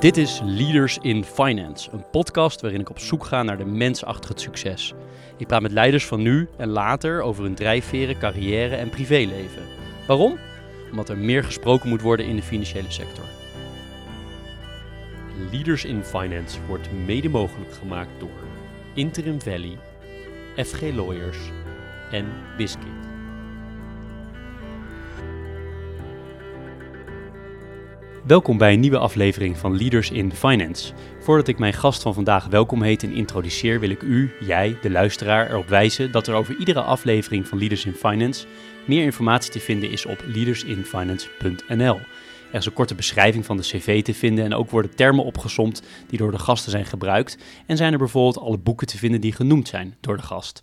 Dit is Leaders in Finance, een podcast waarin ik op zoek ga naar de mens achter het succes. Ik praat met leiders van nu en later over hun drijfveren, carrière en privéleven. Waarom? Omdat er meer gesproken moet worden in de financiële sector. Leaders in Finance wordt mede mogelijk gemaakt door Interim Valley, FG Lawyers en Biscuit. Welkom bij een nieuwe aflevering van Leaders in Finance. Voordat ik mijn gast van vandaag welkom heet en introduceer, wil ik u, jij, de luisteraar, erop wijzen dat er over iedere aflevering van Leaders in Finance meer informatie te vinden is op leadersinfinance.nl. Er is een korte beschrijving van de cv te vinden en ook worden termen opgesomd die door de gasten zijn gebruikt en zijn er bijvoorbeeld alle boeken te vinden die genoemd zijn door de gast.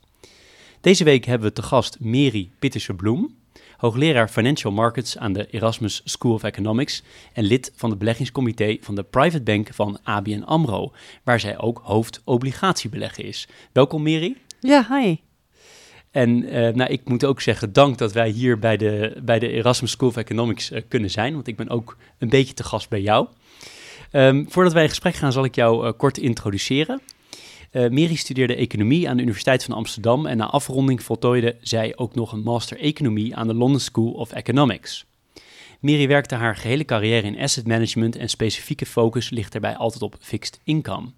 Deze week hebben we te gast Mary Pitterse-Bloem, hoogleraar Financial Markets aan de Erasmus School of Economics en lid van het beleggingscomité van de Private Bank van ABN AMRO, waar zij ook hoofd obligatiebeleggen is. Welkom Mary. Ja, hi. En uh, nou, ik moet ook zeggen, dank dat wij hier bij de, bij de Erasmus School of Economics uh, kunnen zijn, want ik ben ook een beetje te gast bij jou. Um, voordat wij in gesprek gaan, zal ik jou uh, kort introduceren. Uh, Mary studeerde economie aan de Universiteit van Amsterdam en na afronding voltooide zij ook nog een master economie aan de London School of Economics. Mary werkte haar gehele carrière in asset management en specifieke focus ligt daarbij altijd op fixed income.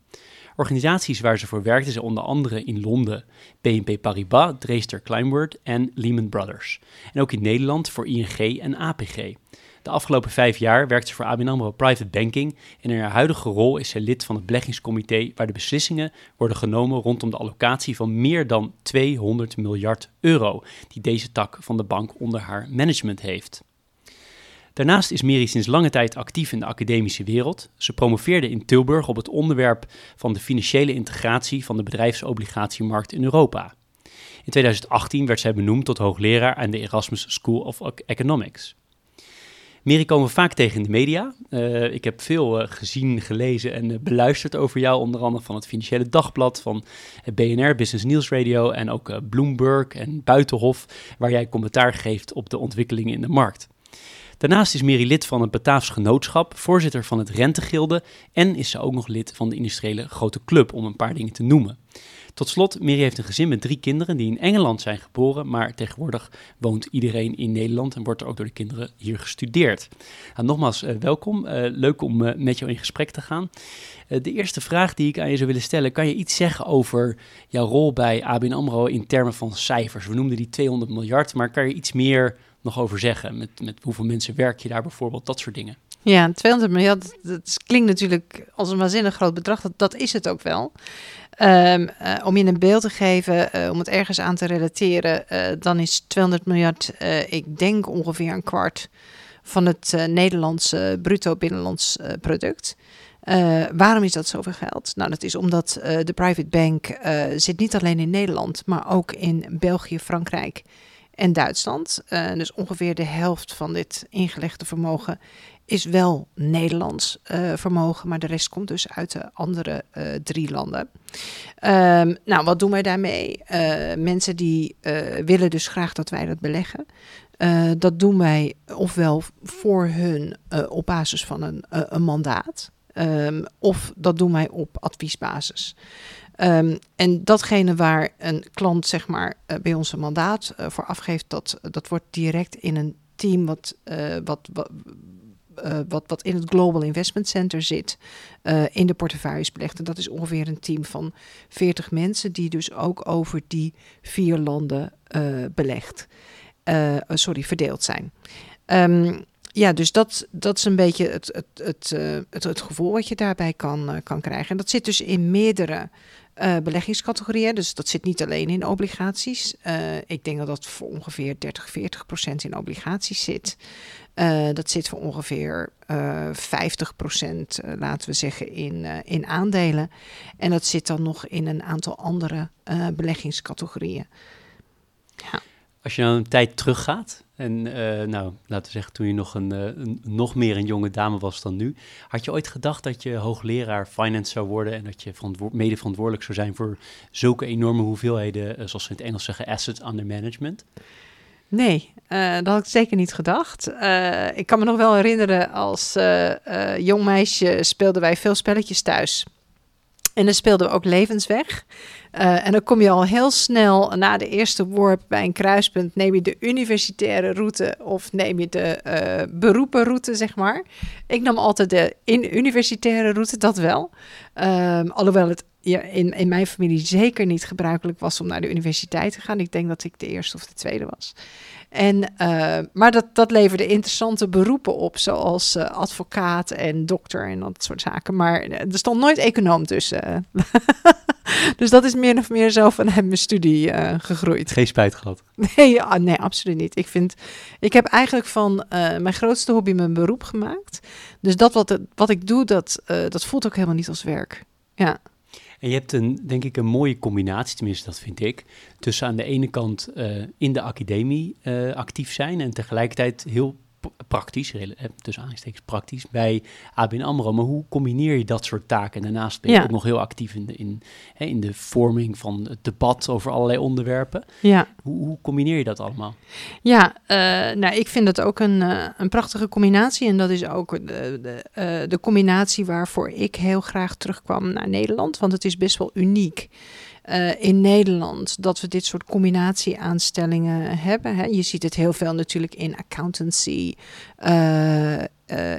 Organisaties waar ze voor werkte zijn onder andere in Londen BNP Paribas, Dreester Kleinword en Lehman Brothers. En ook in Nederland voor ING en APG. De afgelopen vijf jaar werkt ze voor ABN AMRO Private Banking en in haar huidige rol is ze lid van het beleggingscomité waar de beslissingen worden genomen rondom de allocatie van meer dan 200 miljard euro die deze tak van de bank onder haar management heeft. Daarnaast is Mary sinds lange tijd actief in de academische wereld. Ze promoveerde in Tilburg op het onderwerp van de financiële integratie van de bedrijfsobligatiemarkt in Europa. In 2018 werd zij benoemd tot hoogleraar aan de Erasmus School of Economics. Mary komen we vaak tegen in de media. Uh, ik heb veel uh, gezien, gelezen en uh, beluisterd over jou, onder andere van het Financiële Dagblad, van BNR, Business News Radio en ook Bloomberg en Buitenhof, waar jij commentaar geeft op de ontwikkelingen in de markt. Daarnaast is Mary lid van het Bataafs Genootschap, voorzitter van het Rentegilde en is ze ook nog lid van de industriële Grote Club, om een paar dingen te noemen. Tot slot, Mary heeft een gezin met drie kinderen die in Engeland zijn geboren, maar tegenwoordig woont iedereen in Nederland en wordt er ook door de kinderen hier gestudeerd. Nou, nogmaals, uh, welkom. Uh, leuk om uh, met jou in gesprek te gaan. de eerste vraag die ik aan je zou willen stellen, kan je iets zeggen over jouw rol bij ABN AMRO in termen van cijfers? We noemden die 200 miljard, maar kan je iets meer nog over zeggen? Met, met hoeveel mensen werk je daar bijvoorbeeld, dat soort dingen? Ja, 200 miljard, dat klinkt natuurlijk als een waanzinnig groot bedrag. Dat is het ook wel. Um, uh, om je een beeld te geven, uh, om het ergens aan te relateren, uh, dan is 200 miljard, ik denk ongeveer een kwart van het Nederlandse bruto binnenlands product. waarom is dat zoveel geld? Nou, dat is omdat de private bank zit niet alleen in Nederland, maar ook in België, Frankrijk en Duitsland. dus ongeveer de helft van dit ingelegde vermogen is wel Nederlands uh, vermogen, maar de rest komt dus uit de andere uh, drie landen. Um, nou, wat doen wij daarmee? Mensen die willen dus graag dat wij dat beleggen. dat doen wij ofwel voor hun op basis van een, een mandaat, um, of dat doen wij op adviesbasis. Um, en datgene waar een klant zeg maar bij ons een mandaat voor afgeeft, dat, dat wordt direct in een team wat, wat, wat uh, wat, wat in het Global Investment Center zit, uh, in de portefeuilles belegd. En dat is ongeveer een team van 40 mensen die dus ook over die vier landen uh, belegd, sorry, verdeeld zijn. Um, ja, dus dat, dat is een beetje het, het, het, het, het gevoel wat je daarbij kan, kan krijgen. En dat zit dus in meerdere uh, beleggingscategorieën. Dus dat zit niet alleen in obligaties. Uh, ik denk dat dat voor ongeveer 30, 40 procent in obligaties zit. Uh, dat zit voor ongeveer 50 procent, laten we zeggen, in, in aandelen. En dat zit dan nog in een aantal andere beleggingscategorieën. Ja. Als je nou een tijd teruggaat, en uh, nou, laten we zeggen, toen je nog, een, uh, een, nog meer een jonge dame was dan nu, had je ooit gedacht dat je hoogleraar finance zou worden en dat je mede verantwoordelijk zou zijn voor zulke enorme hoeveelheden, uh, zoals we in het Engels zeggen, assets under management? Nee, dat had ik zeker niet gedacht. Ik kan me nog wel herinneren, als jong meisje speelden wij veel spelletjes thuis. En dan speelden ook levensweg. Uh, en dan kom je al heel snel na de eerste worp bij een kruispunt. Neem je de universitaire route of neem je de uh, beroepenroute, zeg maar. Ik nam altijd de in universitaire route, dat wel. Um, alhoewel het in, in mijn familie zeker niet gebruikelijk was om naar de universiteit te gaan. Ik denk dat ik de eerste of de tweede was. En, uh, maar dat, dat leverde interessante beroepen op, zoals uh, advocaat en dokter en dat soort zaken. Maar er stond nooit econoom tussen. dus dat is meer of meer zo vanuit mijn studie uh, gegroeid. Geen spijt gehad? Nee, ja, nee, absoluut niet. Ik, vind, ik heb eigenlijk van mijn grootste hobby mijn beroep gemaakt. Dus dat wat, wat ik doe, dat, dat voelt ook helemaal niet als werk. Ja. En je hebt een, denk ik, een mooie combinatie, tenminste dat vind ik, tussen aan de ene kant uh, in de academie uh, actief zijn en tegelijkertijd heel praktisch, tussen aanstekens praktisch, bij ABN AMRO. Maar hoe combineer je dat soort taken? En daarnaast ben je ook nog heel actief in de, in, hè, in de vorming van het debat over allerlei onderwerpen. Ja. Hoe, hoe combineer je dat allemaal? Ja, uh, nou, ik vind dat ook een, uh, een prachtige combinatie. En dat is ook de, de, uh, de combinatie waarvoor ik heel graag terugkwam naar Nederland. Want het is best wel uniek. Uh, in Nederland dat we dit soort combinatieaanstellingen hebben. Hè. Je ziet het heel veel natuurlijk in accountancy, uh, uh,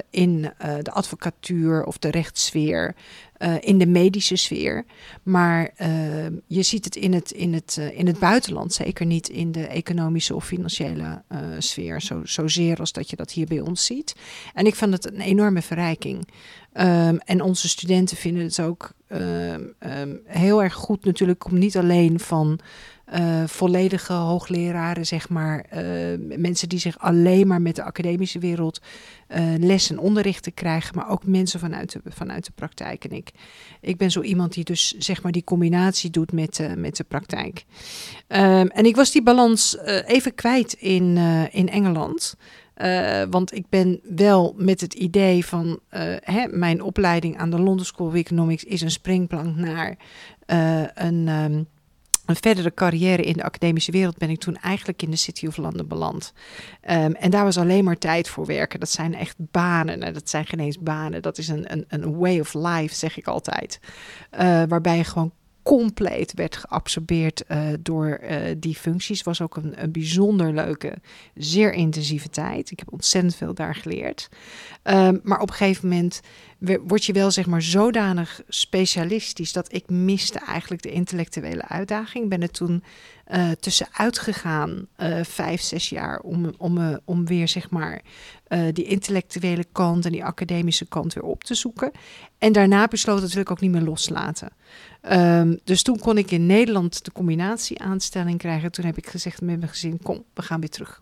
in de advocatuur of de rechtssfeer, in de medische sfeer. Maar je ziet het in het, in, het, in het buitenland, zeker niet in de economische of financiële sfeer, zo, zozeer als dat je dat hier bij ons ziet. En ik vind het een enorme verrijking. Um, en onze studenten vinden het ook um, um, heel erg goed natuurlijk om niet alleen van volledige hoogleraren, zeg maar, mensen die zich alleen maar met de academische wereld uh, les en onderricht te krijgen, maar ook mensen vanuit de, vanuit de praktijk. En ik, ik ben zo iemand die dus zeg maar die combinatie doet met, met de praktijk. en ik was die balans even kwijt in, in Engeland. Want ik ben wel met het idee van hè, mijn opleiding aan de London School of Economics is een springplank naar een, um, een verdere carrière in de academische wereld. Ben ik toen eigenlijk in de City of London beland. Um, en daar was alleen maar tijd voor werken. Dat zijn echt banen. Dat zijn geen eens banen. Dat is een, een, een way of life, zeg ik altijd. waarbij je gewoon compleet werd geabsorbeerd uh, door uh, die functies. Was ook een, een, bijzonder leuke, zeer intensieve tijd. Ik heb ontzettend veel daar geleerd. Um, maar op een gegeven moment word je wel zeg maar zodanig specialistisch dat ik miste eigenlijk de intellectuele uitdaging. Ik ben er toen uh, tussenuit gegaan, vijf, zes jaar, om, om, om weer zeg maar die intellectuele kant en die academische kant weer op te zoeken. En daarna besloot dat wil ik ook niet meer loslaten. Um, dus toen kon ik in Nederland de combinatie aanstelling krijgen. Toen heb ik gezegd met mijn gezin, kom, we gaan weer terug.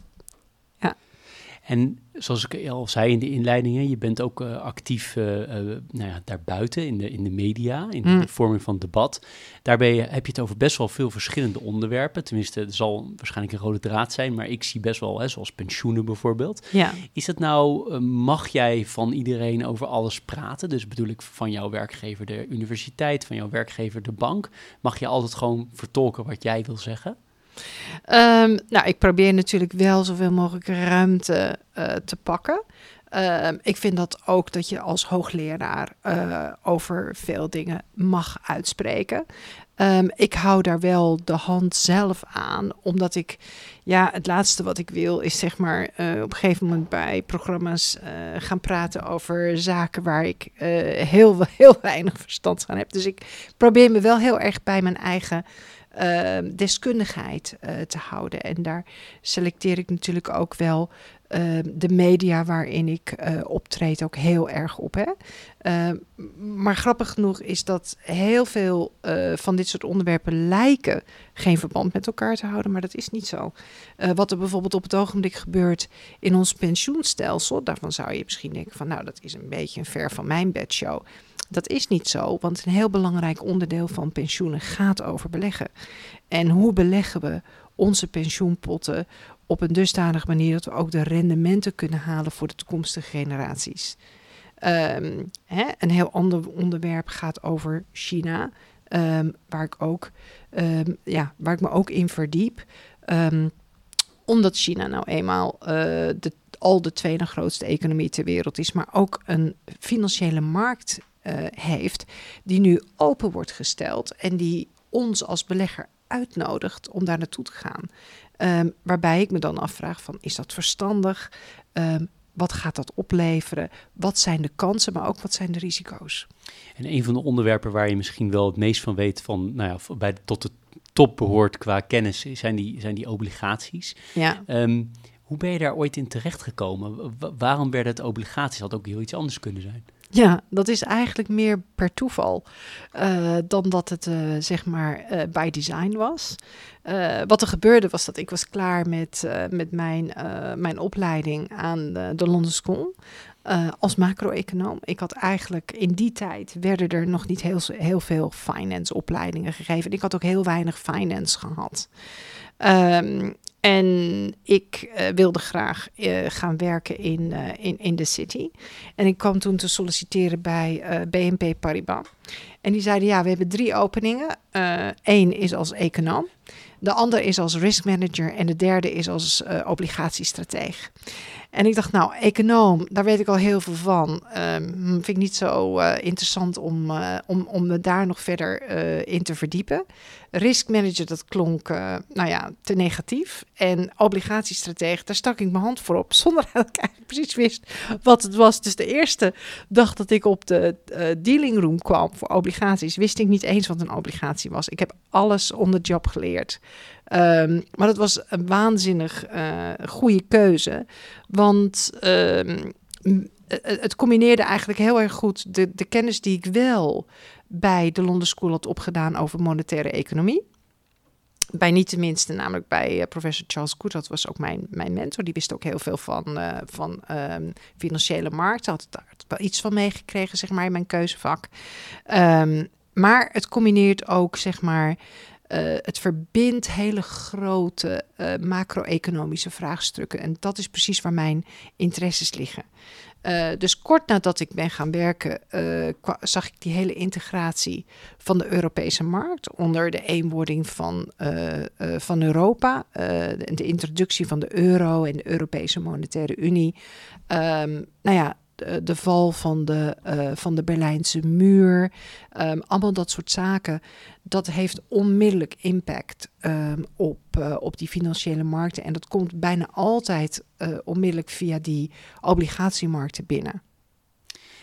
En zoals ik al zei in de inleidingen, je bent ook uh, actief uh, uh, nou ja, daarbuiten in de, in de media, in mm. de vorming van debat. Daarbij heb je het over best wel veel verschillende onderwerpen. Tenminste, het zal waarschijnlijk een rode draad zijn, maar ik zie best wel, hè, zoals pensioenen bijvoorbeeld. Ja. Is dat nou, mag jij van iedereen over alles praten? Dus bedoel ik van jouw werkgever de universiteit, van jouw werkgever de bank. Mag je altijd gewoon vertolken wat jij wil zeggen? Um, nou, ik probeer natuurlijk wel zoveel mogelijk ruimte uh, te pakken. Uh, ik vind dat ook dat je als hoogleraar uh, over veel dingen mag uitspreken. Um, ik hou daar wel de hand zelf aan, omdat ik, ja, het laatste wat ik wil is zeg maar uh, op een gegeven moment bij programma's gaan praten over zaken waar ik heel, heel weinig verstand van heb. Dus ik probeer me wel heel erg bij mijn eigen deskundigheid uh, te houden. En daar selecteer ik natuurlijk ook wel uh, de media waarin ik optreed ook heel erg op. Hè? Ehm, maar grappig genoeg is dat heel veel van dit soort onderwerpen lijken geen verband met elkaar te houden, maar dat is niet zo. wat er bijvoorbeeld op het ogenblik gebeurt in ons pensioenstelsel, daarvan zou je misschien denken van nou dat is een beetje een ver van mijn bedshow. Dat is niet zo, want een heel belangrijk onderdeel van pensioenen gaat over beleggen. En hoe beleggen we onze pensioenpotten op een dusdanige manier dat we ook de rendementen kunnen halen voor de toekomstige generaties? Um, hè, een heel ander onderwerp gaat over China, um, waar, ik ook, um, ja, waar ik me ook in verdiep omdat China nou eenmaal uh, de, al de tweede grootste economie ter wereld is, maar ook een financiële markt uh, heeft die nu open wordt gesteld en die ons als belegger uitnodigt om daar naartoe te gaan. Um, waarbij ik me dan afvraag van is dat verstandig? Um, wat gaat dat opleveren? Wat zijn de kansen, maar ook wat zijn de risico's? En een van de onderwerpen waar je misschien wel het meest van weet, van, nou ja, bij, tot de top behoort qua kennis, zijn die, zijn die obligaties. Ja. Um, hoe ben je daar ooit in terechtgekomen? waarom werden het obligaties? Had ook heel iets anders kunnen zijn. Ja, dat is eigenlijk meer per toeval uh, dan dat het uh, zeg maar uh, by design was. wat er gebeurde was dat ik was klaar met, met mijn, mijn opleiding aan de, de London School als macro-econoom. Ik had eigenlijk in die tijd werden er nog niet heel, heel veel finance opleidingen gegeven. Ik had ook heel weinig finance gehad. Um, en ik uh, wilde graag uh, gaan werken in, uh, in, in de city. En ik kwam toen te solliciteren bij BNP Paribas. En die zeiden, ja, we hebben drie openingen. Eén is als econoom. De ander is als risk manager. En de derde is als obligatiestratege. En ik dacht, nou, econoom, daar weet ik al heel veel van. Um, vind ik niet zo interessant om, om, om me daar nog verder in te verdiepen. Risk manager, dat klonk, nou ja, te negatief. En obligatiestratege, daar stak ik mijn hand voor op, zonder dat ik eigenlijk precies wist wat het was. Dus de eerste dag dat ik op de dealing room kwam voor obligaties, wist ik niet eens wat een obligatie was. Ik heb alles on the job geleerd. Um, maar dat was een waanzinnig uh, goede keuze. Want um, het combineerde eigenlijk heel erg goed de, de kennis die ik wel bij de London School had opgedaan over monetaire economie. Bij niet tenminste, namelijk bij uh, professor Charles Good, dat was ook mijn, mijn mentor. Die wist ook heel veel van, van um, financiële markten. Had daar wel iets van meegekregen, zeg maar, in mijn keuzevak. Um, maar het combineert ook, zeg maar, het verbindt hele grote uh, macro-economische vraagstukken. En dat is precies waar mijn interesses liggen. Uh, dus kort nadat ik ben gaan werken, zag ik die hele integratie van de Europese markt onder de eenwording van, van Europa, de, de, introductie van de euro en de Europese Monetaire Unie. Um, nou ja, de, de, val van de, uh, van de Berlijnse muur. Um, allemaal dat soort zaken. Dat heeft onmiddellijk impact um, op, uh, op die financiële markten. En dat komt bijna altijd onmiddellijk via die obligatiemarkten binnen.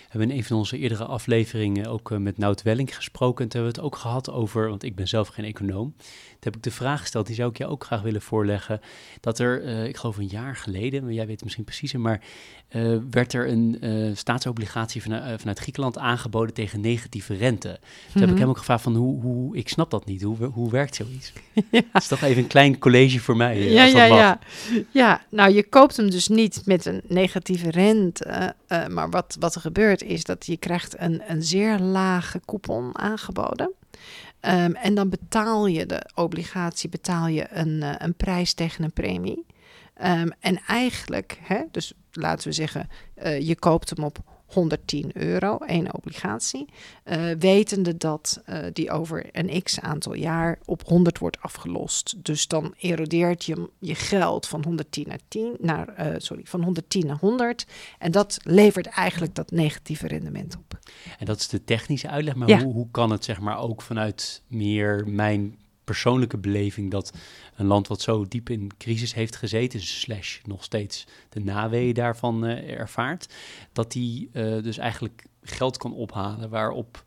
We hebben in een van onze eerdere afleveringen ook met Nout Welling gesproken. En toen hebben we het ook gehad over, want ik ben zelf geen econoom. Toen heb ik de vraag gesteld, die zou ik jou ook graag willen voorleggen. Dat er, ik geloof een jaar geleden, maar jij weet het misschien preciezer, maar uh, werd er een staatsobligatie vanuit, vanuit, Griekenland aangeboden tegen negatieve rente. Mm -hmm. heb ik hem ook gevraagd van, hoe, hoe, ik snap dat niet, hoe, hoe werkt zoiets? ja. Dat is toch even een klein college voor mij, ja, ja, ja. ja, nou je koopt hem dus niet met een negatieve rente, maar wat, wat er gebeurt is dat je krijgt een, een zeer lage coupon aangeboden. Um, en dan betaal je de obligatie, betaal je een, uh, een prijs tegen een premie. Um, en eigenlijk, hè, dus laten we zeggen, uh, je koopt hem op 110 euro, één obligatie, uh, wetende dat uh, die over een x aantal jaar op 100 wordt afgelost. Dus dan erodeert je je geld van 110 naar 10 naar, uh, sorry, van 110 naar 100 en dat levert eigenlijk dat negatieve rendement op. En dat is de technische uitleg, maar ja. hoe, hoe kan het zeg maar ook vanuit meer mijn persoonlijke beleving dat een land wat zo diep in crisis heeft gezeten, slash nog steeds de naweeën daarvan uh, ervaart, dat die uh, dus eigenlijk geld kan ophalen waarop,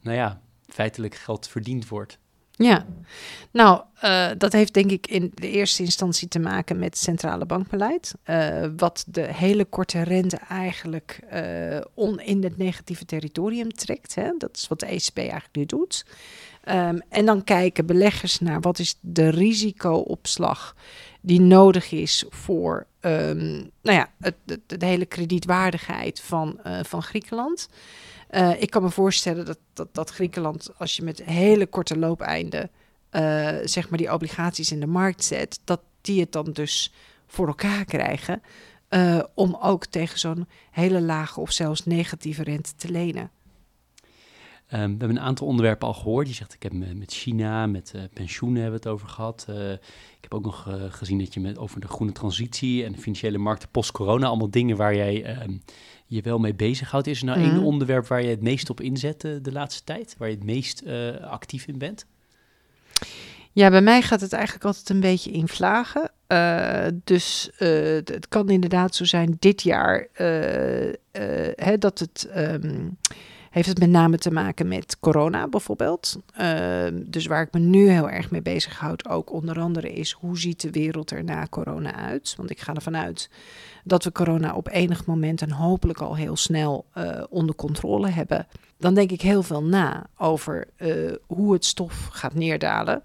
nou ja, feitelijk geld verdiend wordt. Ja, nou, uh, dat heeft denk ik in de eerste instantie te maken met centrale bankbeleid. Wat de hele korte rente eigenlijk on in het negatieve territorium trekt. Hè? Dat is wat de ECB eigenlijk nu doet. Um, en dan kijken beleggers naar wat is de risicoopslag die nodig is voor um, nou ja, het, de, hele kredietwaardigheid van, van Griekenland. Uh, ik kan me voorstellen dat, dat, dat Griekenland, als je met hele korte loopeinden uh, zeg maar die obligaties in de markt zet, dat die het dan dus voor elkaar krijgen om ook tegen zo'n hele lage of zelfs negatieve rente te lenen. We hebben een aantal onderwerpen al gehoord. Je zegt, ik heb met China, met pensioenen hebben we het over gehad. ik heb ook nog gezien dat je met over de groene transitie en de financiële markten post-corona, allemaal dingen waar jij ehm, je wel mee bezighoudt. Is er nou één Mhm. onderwerp waar je het meest op inzet de laatste tijd? Waar je het meest actief in bent? Ja, bij mij gaat het eigenlijk altijd een beetje in vlagen. Uh, dus uh, het kan inderdaad zo zijn dit jaar uh, hè, dat het. Um, heeft het met name te maken met corona bijvoorbeeld. Ehm, dus waar ik me nu heel erg mee bezighoud, ook onder andere, is hoe ziet de wereld er na corona uit? Want ik ga ervan uit dat we corona op enig moment en hopelijk al heel snel uh, onder controle hebben. Dan denk ik heel veel na over uh, hoe het stof gaat neerdalen.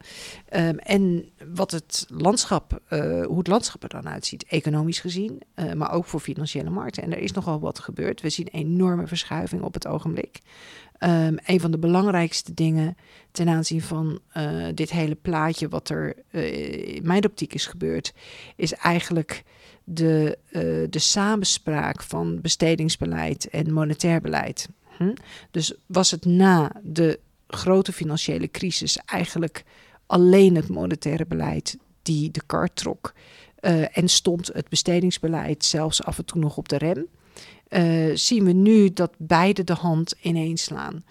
Um, en wat het landschap, uh, hoe het landschap er dan uitziet, economisch gezien, maar ook voor financiële markten. En er is nogal wat gebeurd. We zien enorme verschuiving op het ogenblik. Um, een van de belangrijkste dingen ten aanzien van dit hele plaatje, wat er in mijn optiek is gebeurd, is eigenlijk de, de samenspraak van bestedingsbeleid en monetair beleid. Hm? Dus was het na de grote financiële crisis eigenlijk alleen het monetaire beleid die de kar trok en stond het bestedingsbeleid zelfs af en toe nog op de rem? uh, zien we nu dat beide de hand ineens slaan.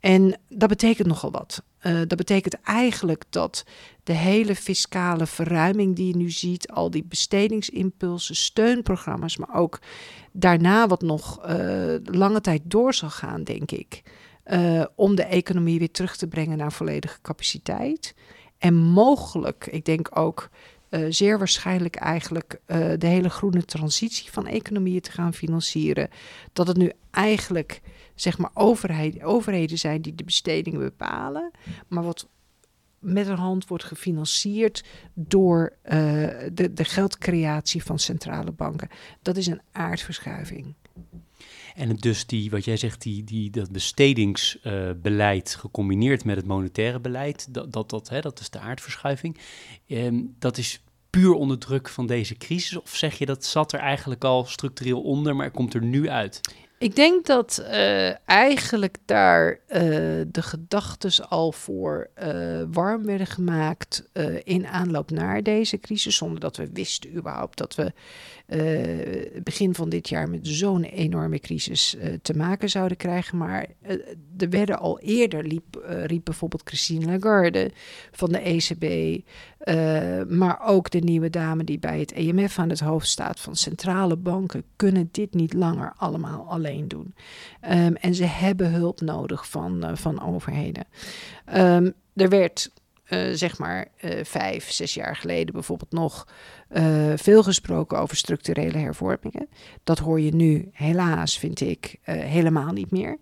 En dat betekent nogal wat. Uh, dat betekent eigenlijk dat de hele fiscale verruiming die je nu ziet, al die bestedingsimpulsen, steunprogramma's, maar ook daarna wat nog uh, lange tijd door zal gaan, denk ik, om de economie weer terug te brengen naar volledige capaciteit. En mogelijk, ik denk ook zeer waarschijnlijk eigenlijk de hele groene transitie van economieën te gaan financieren. Dat het nu eigenlijk zeg maar overheid, overheden zijn die de bestedingen bepalen, maar wat met een hand wordt gefinancierd door uh, de, de geldcreatie van centrale banken. Dat is een aardverschuiving. En dus die, wat jij zegt, die, die, dat bestedingsbeleid uh, gecombineerd met het monetaire beleid, dat, dat, dat, hè, dat is de aardverschuiving. Um, dat is puur onder druk van deze crisis? Of zeg je dat zat er eigenlijk al structureel onder, maar komt er nu uit? Ik denk dat uh, eigenlijk daar uh, de gedachtes al voor uh, warm werden gemaakt in aanloop naar deze crisis, zonder dat we wisten überhaupt dat we begin van dit jaar met zo'n enorme crisis te maken zouden krijgen. Maar er werden al eerder, liep, riep bijvoorbeeld Christine Lagarde van de ECB, maar ook de nieuwe dame die bij het EMF aan het hoofd staat van centrale banken, kunnen dit niet langer allemaal alleen doen. Um, en ze hebben hulp nodig van, van overheden. Um, er werd, uh, zeg maar, uh, vijf, zes jaar geleden bijvoorbeeld nog veel gesproken over structurele hervormingen. Dat hoor je nu, helaas, vind ik, helemaal niet meer.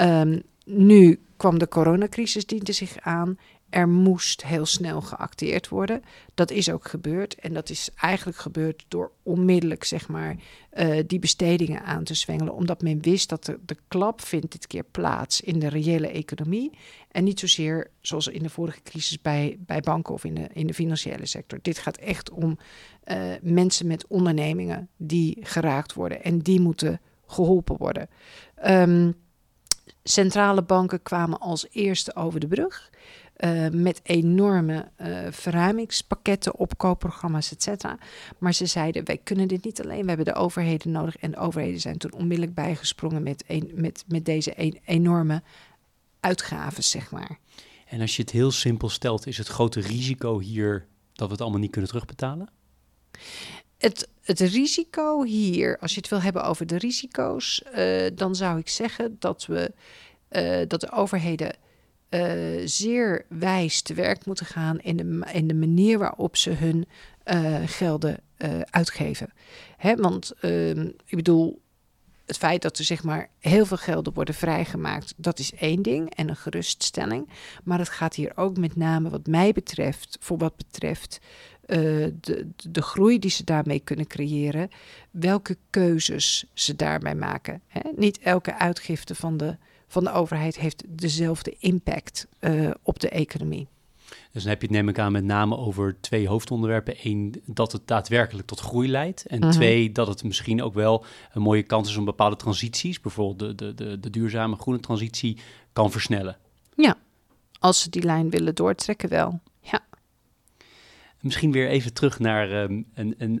Um, nu kwam de coronacrisis, diende zich aan. Er moest heel snel geacteerd worden. Dat is ook gebeurd. En dat is eigenlijk gebeurd door onmiddellijk, zeg maar, uh, die bestedingen aan te zwengelen. Omdat men wist dat de, de klap vindt dit keer plaats in de reële economie. En niet zozeer zoals in de vorige crisis bij, bij banken of in de, in de financiële sector. Dit gaat echt om uh, mensen met ondernemingen die geraakt worden. En die moeten geholpen worden. Um, centrale banken kwamen als eerste over de brug. Uh, met enorme uh, verruimingspakketten, opkoopprogramma's, et cetera. Maar ze zeiden, wij kunnen dit niet alleen, we hebben de overheden nodig. En de overheden zijn toen onmiddellijk bijgesprongen met, een, met, met deze een, enorme uitgaven, zeg maar. En als je het heel simpel stelt, is het grote risico hier dat we het allemaal niet kunnen terugbetalen? Het, het risico hier, als je het wil hebben over de risico's, uh, dan zou ik zeggen dat, we, dat de overheden uh, zeer wijs te werk moeten gaan in de, in de manier waarop ze hun uh, gelden uh, uitgeven. Hè, want ik bedoel, het feit dat er zeg maar heel veel gelden worden vrijgemaakt, dat is één ding en een geruststelling. Maar het gaat hier ook met name, wat mij betreft, voor wat betreft de, de groei die ze daarmee kunnen creëren, welke keuzes ze daarbij maken. Hè? Niet elke uitgifte van de van de overheid heeft dezelfde impact uh, op de economie. Dus dan heb je het neem ik aan met name over twee hoofdonderwerpen. Eén, dat het daadwerkelijk tot groei leidt. En Mhm. twee, dat het misschien ook wel een mooie kans is om bepaalde transities, bijvoorbeeld de, de, de, de duurzame groene transitie, kan versnellen. Als ze die lijn willen doortrekken wel. Misschien weer even terug naar, ehm,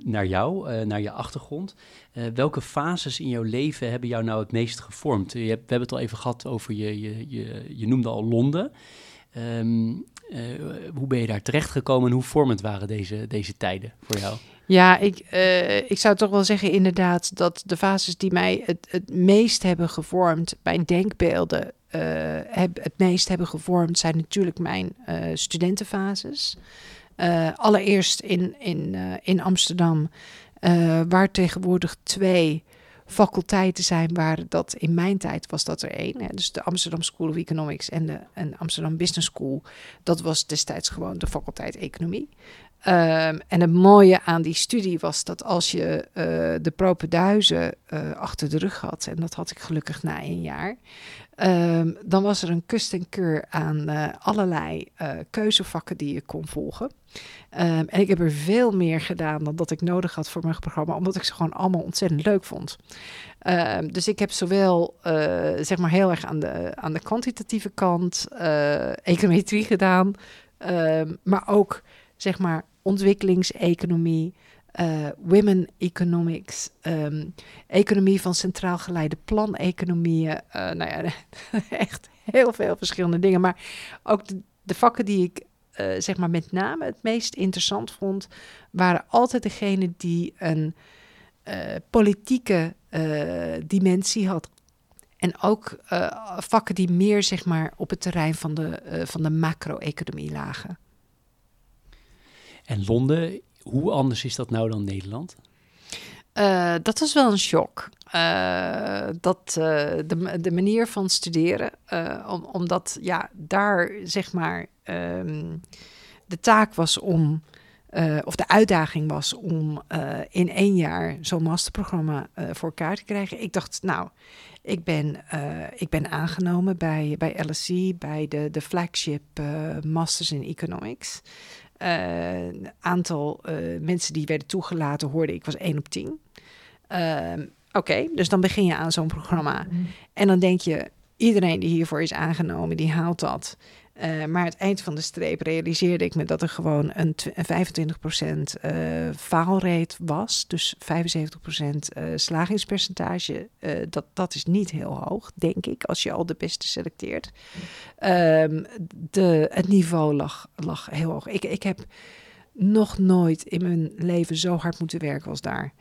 naar jou, eh, naar je achtergrond. Eh, welke fases in jouw leven hebben jou nou het meest gevormd? Je hebt, we hebben het al even gehad over je, je, je, je noemde al Londen. Ehm, eh, hoe ben je daar terechtgekomen en hoe vormend waren deze, deze tijden voor jou? Ja, ik, ik zou toch wel zeggen inderdaad dat de fases die mij het, het meest hebben gevormd, mijn denkbeelden het meest hebben gevormd, zijn natuurlijk mijn studentenfases. Eh, allereerst in, in, eh, in Amsterdam, eh, waar tegenwoordig twee faculteiten zijn, waar dat in mijn tijd was dat er één. Hè. Dus de Amsterdam School of Economics en de en Amsterdam Business School. Dat was destijds gewoon de faculteit Economie. Ehm, en het mooie aan die studie was dat als je de propenduizen eh achter de rug had, en dat had ik gelukkig na één jaar, ehm, dan was er een kust en keur aan eh, allerlei eh, keuzevakken die je kon volgen. Ehm, en ik heb er veel meer gedaan dan dat ik nodig had voor mijn programma, omdat ik ze gewoon allemaal ontzettend leuk vond. Ehm, dus ik heb zowel eh, zeg maar heel erg aan de, aan de kwantitatieve kant econometrie gedaan, maar ook zeg maar ontwikkelingseconomie, eh, women economics, ehm, economie van centraal geleide planeconomieën. eh nou ja, echt heel veel verschillende dingen. Maar ook de, vakken die ik eh, zeg maar met name het meest interessant vond, waren altijd degene die een politieke dimensie had. En ook vakken die meer zeg maar op het terrein van de, van de macro-economie lagen. En Londen, hoe anders is dat nou dan Nederland? Eh, dat was wel een shock. Eh, dat eh, de, de manier van studeren, om, omdat ja, daar zeg maar ehm, de taak was om, of de uitdaging was om in één jaar zo'n masterprogramma voor elkaar te krijgen. Ik dacht, nou, ik ben, ik ben aangenomen bij, bij LSE, bij de, de flagship Masters in Economics. Een aantal eh, mensen die werden toegelaten hoorde ik was één op tien. Ehm, Oké, dus dan begin je aan zo'n programma. En dan denk je, iedereen die hiervoor is aangenomen, die haalt dat. Eh, maar het eind van de streep realiseerde ik me dat er gewoon een, tw- een 25% eh faalrate was. Dus 75% eh slagingspercentage. Eh, dat, dat is niet heel hoog, denk ik, als je al de beste selecteert. Ehm, de, het niveau lag, lag heel hoog. Ik, ik heb nog nooit in mijn leven zo hard moeten werken als daar.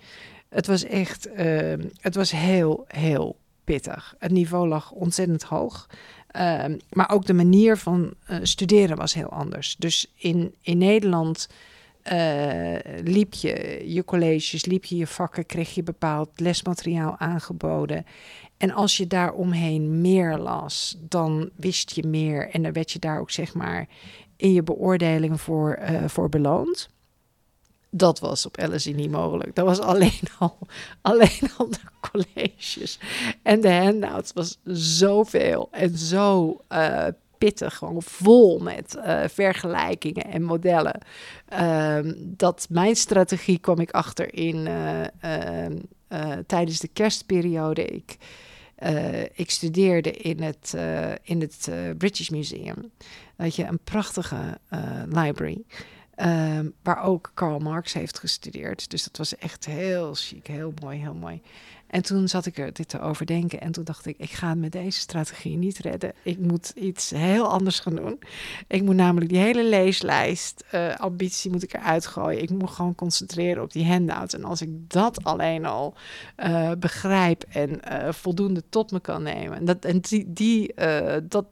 Het was echt, ehm, het was heel, heel pittig. Het niveau lag ontzettend hoog. Ehm, maar ook de manier van eh, studeren was heel anders. Dus in, in Nederland eh, liep je je colleges, liep je je vakken, kreeg je bepaald lesmateriaal aangeboden. En als je daar omheen meer las, dan wist je meer. En dan werd je daar ook zeg maar in je beoordeling voor, eh, voor beloond. Dat was op LSE niet mogelijk. Dat was alleen al, alleen al de colleges. En de handouts was zoveel en zo eh, pittig. Gewoon vol met eh, vergelijkingen en modellen. Ehm, dat mijn strategie kwam ik achter in eh, ehm, eh, tijdens de kerstperiode. Ik, ik studeerde in het, in het British Museum. Weet je, een prachtige library. Ehm, waar ook Karl Marx heeft gestudeerd. Dus dat was echt heel chic, heel mooi, heel mooi. En toen zat ik er dit te overdenken. En toen dacht ik, ik ga het met deze strategie niet redden. Ik moet iets heel anders gaan doen. Ik moet namelijk die hele leeslijst, eh, ambitie moet ik eruit gooien. Ik moet gewoon concentreren op die handouts. En als ik dat alleen al eh, begrijp en eh, voldoende tot me kan nemen. En, dat, en die, die, dat,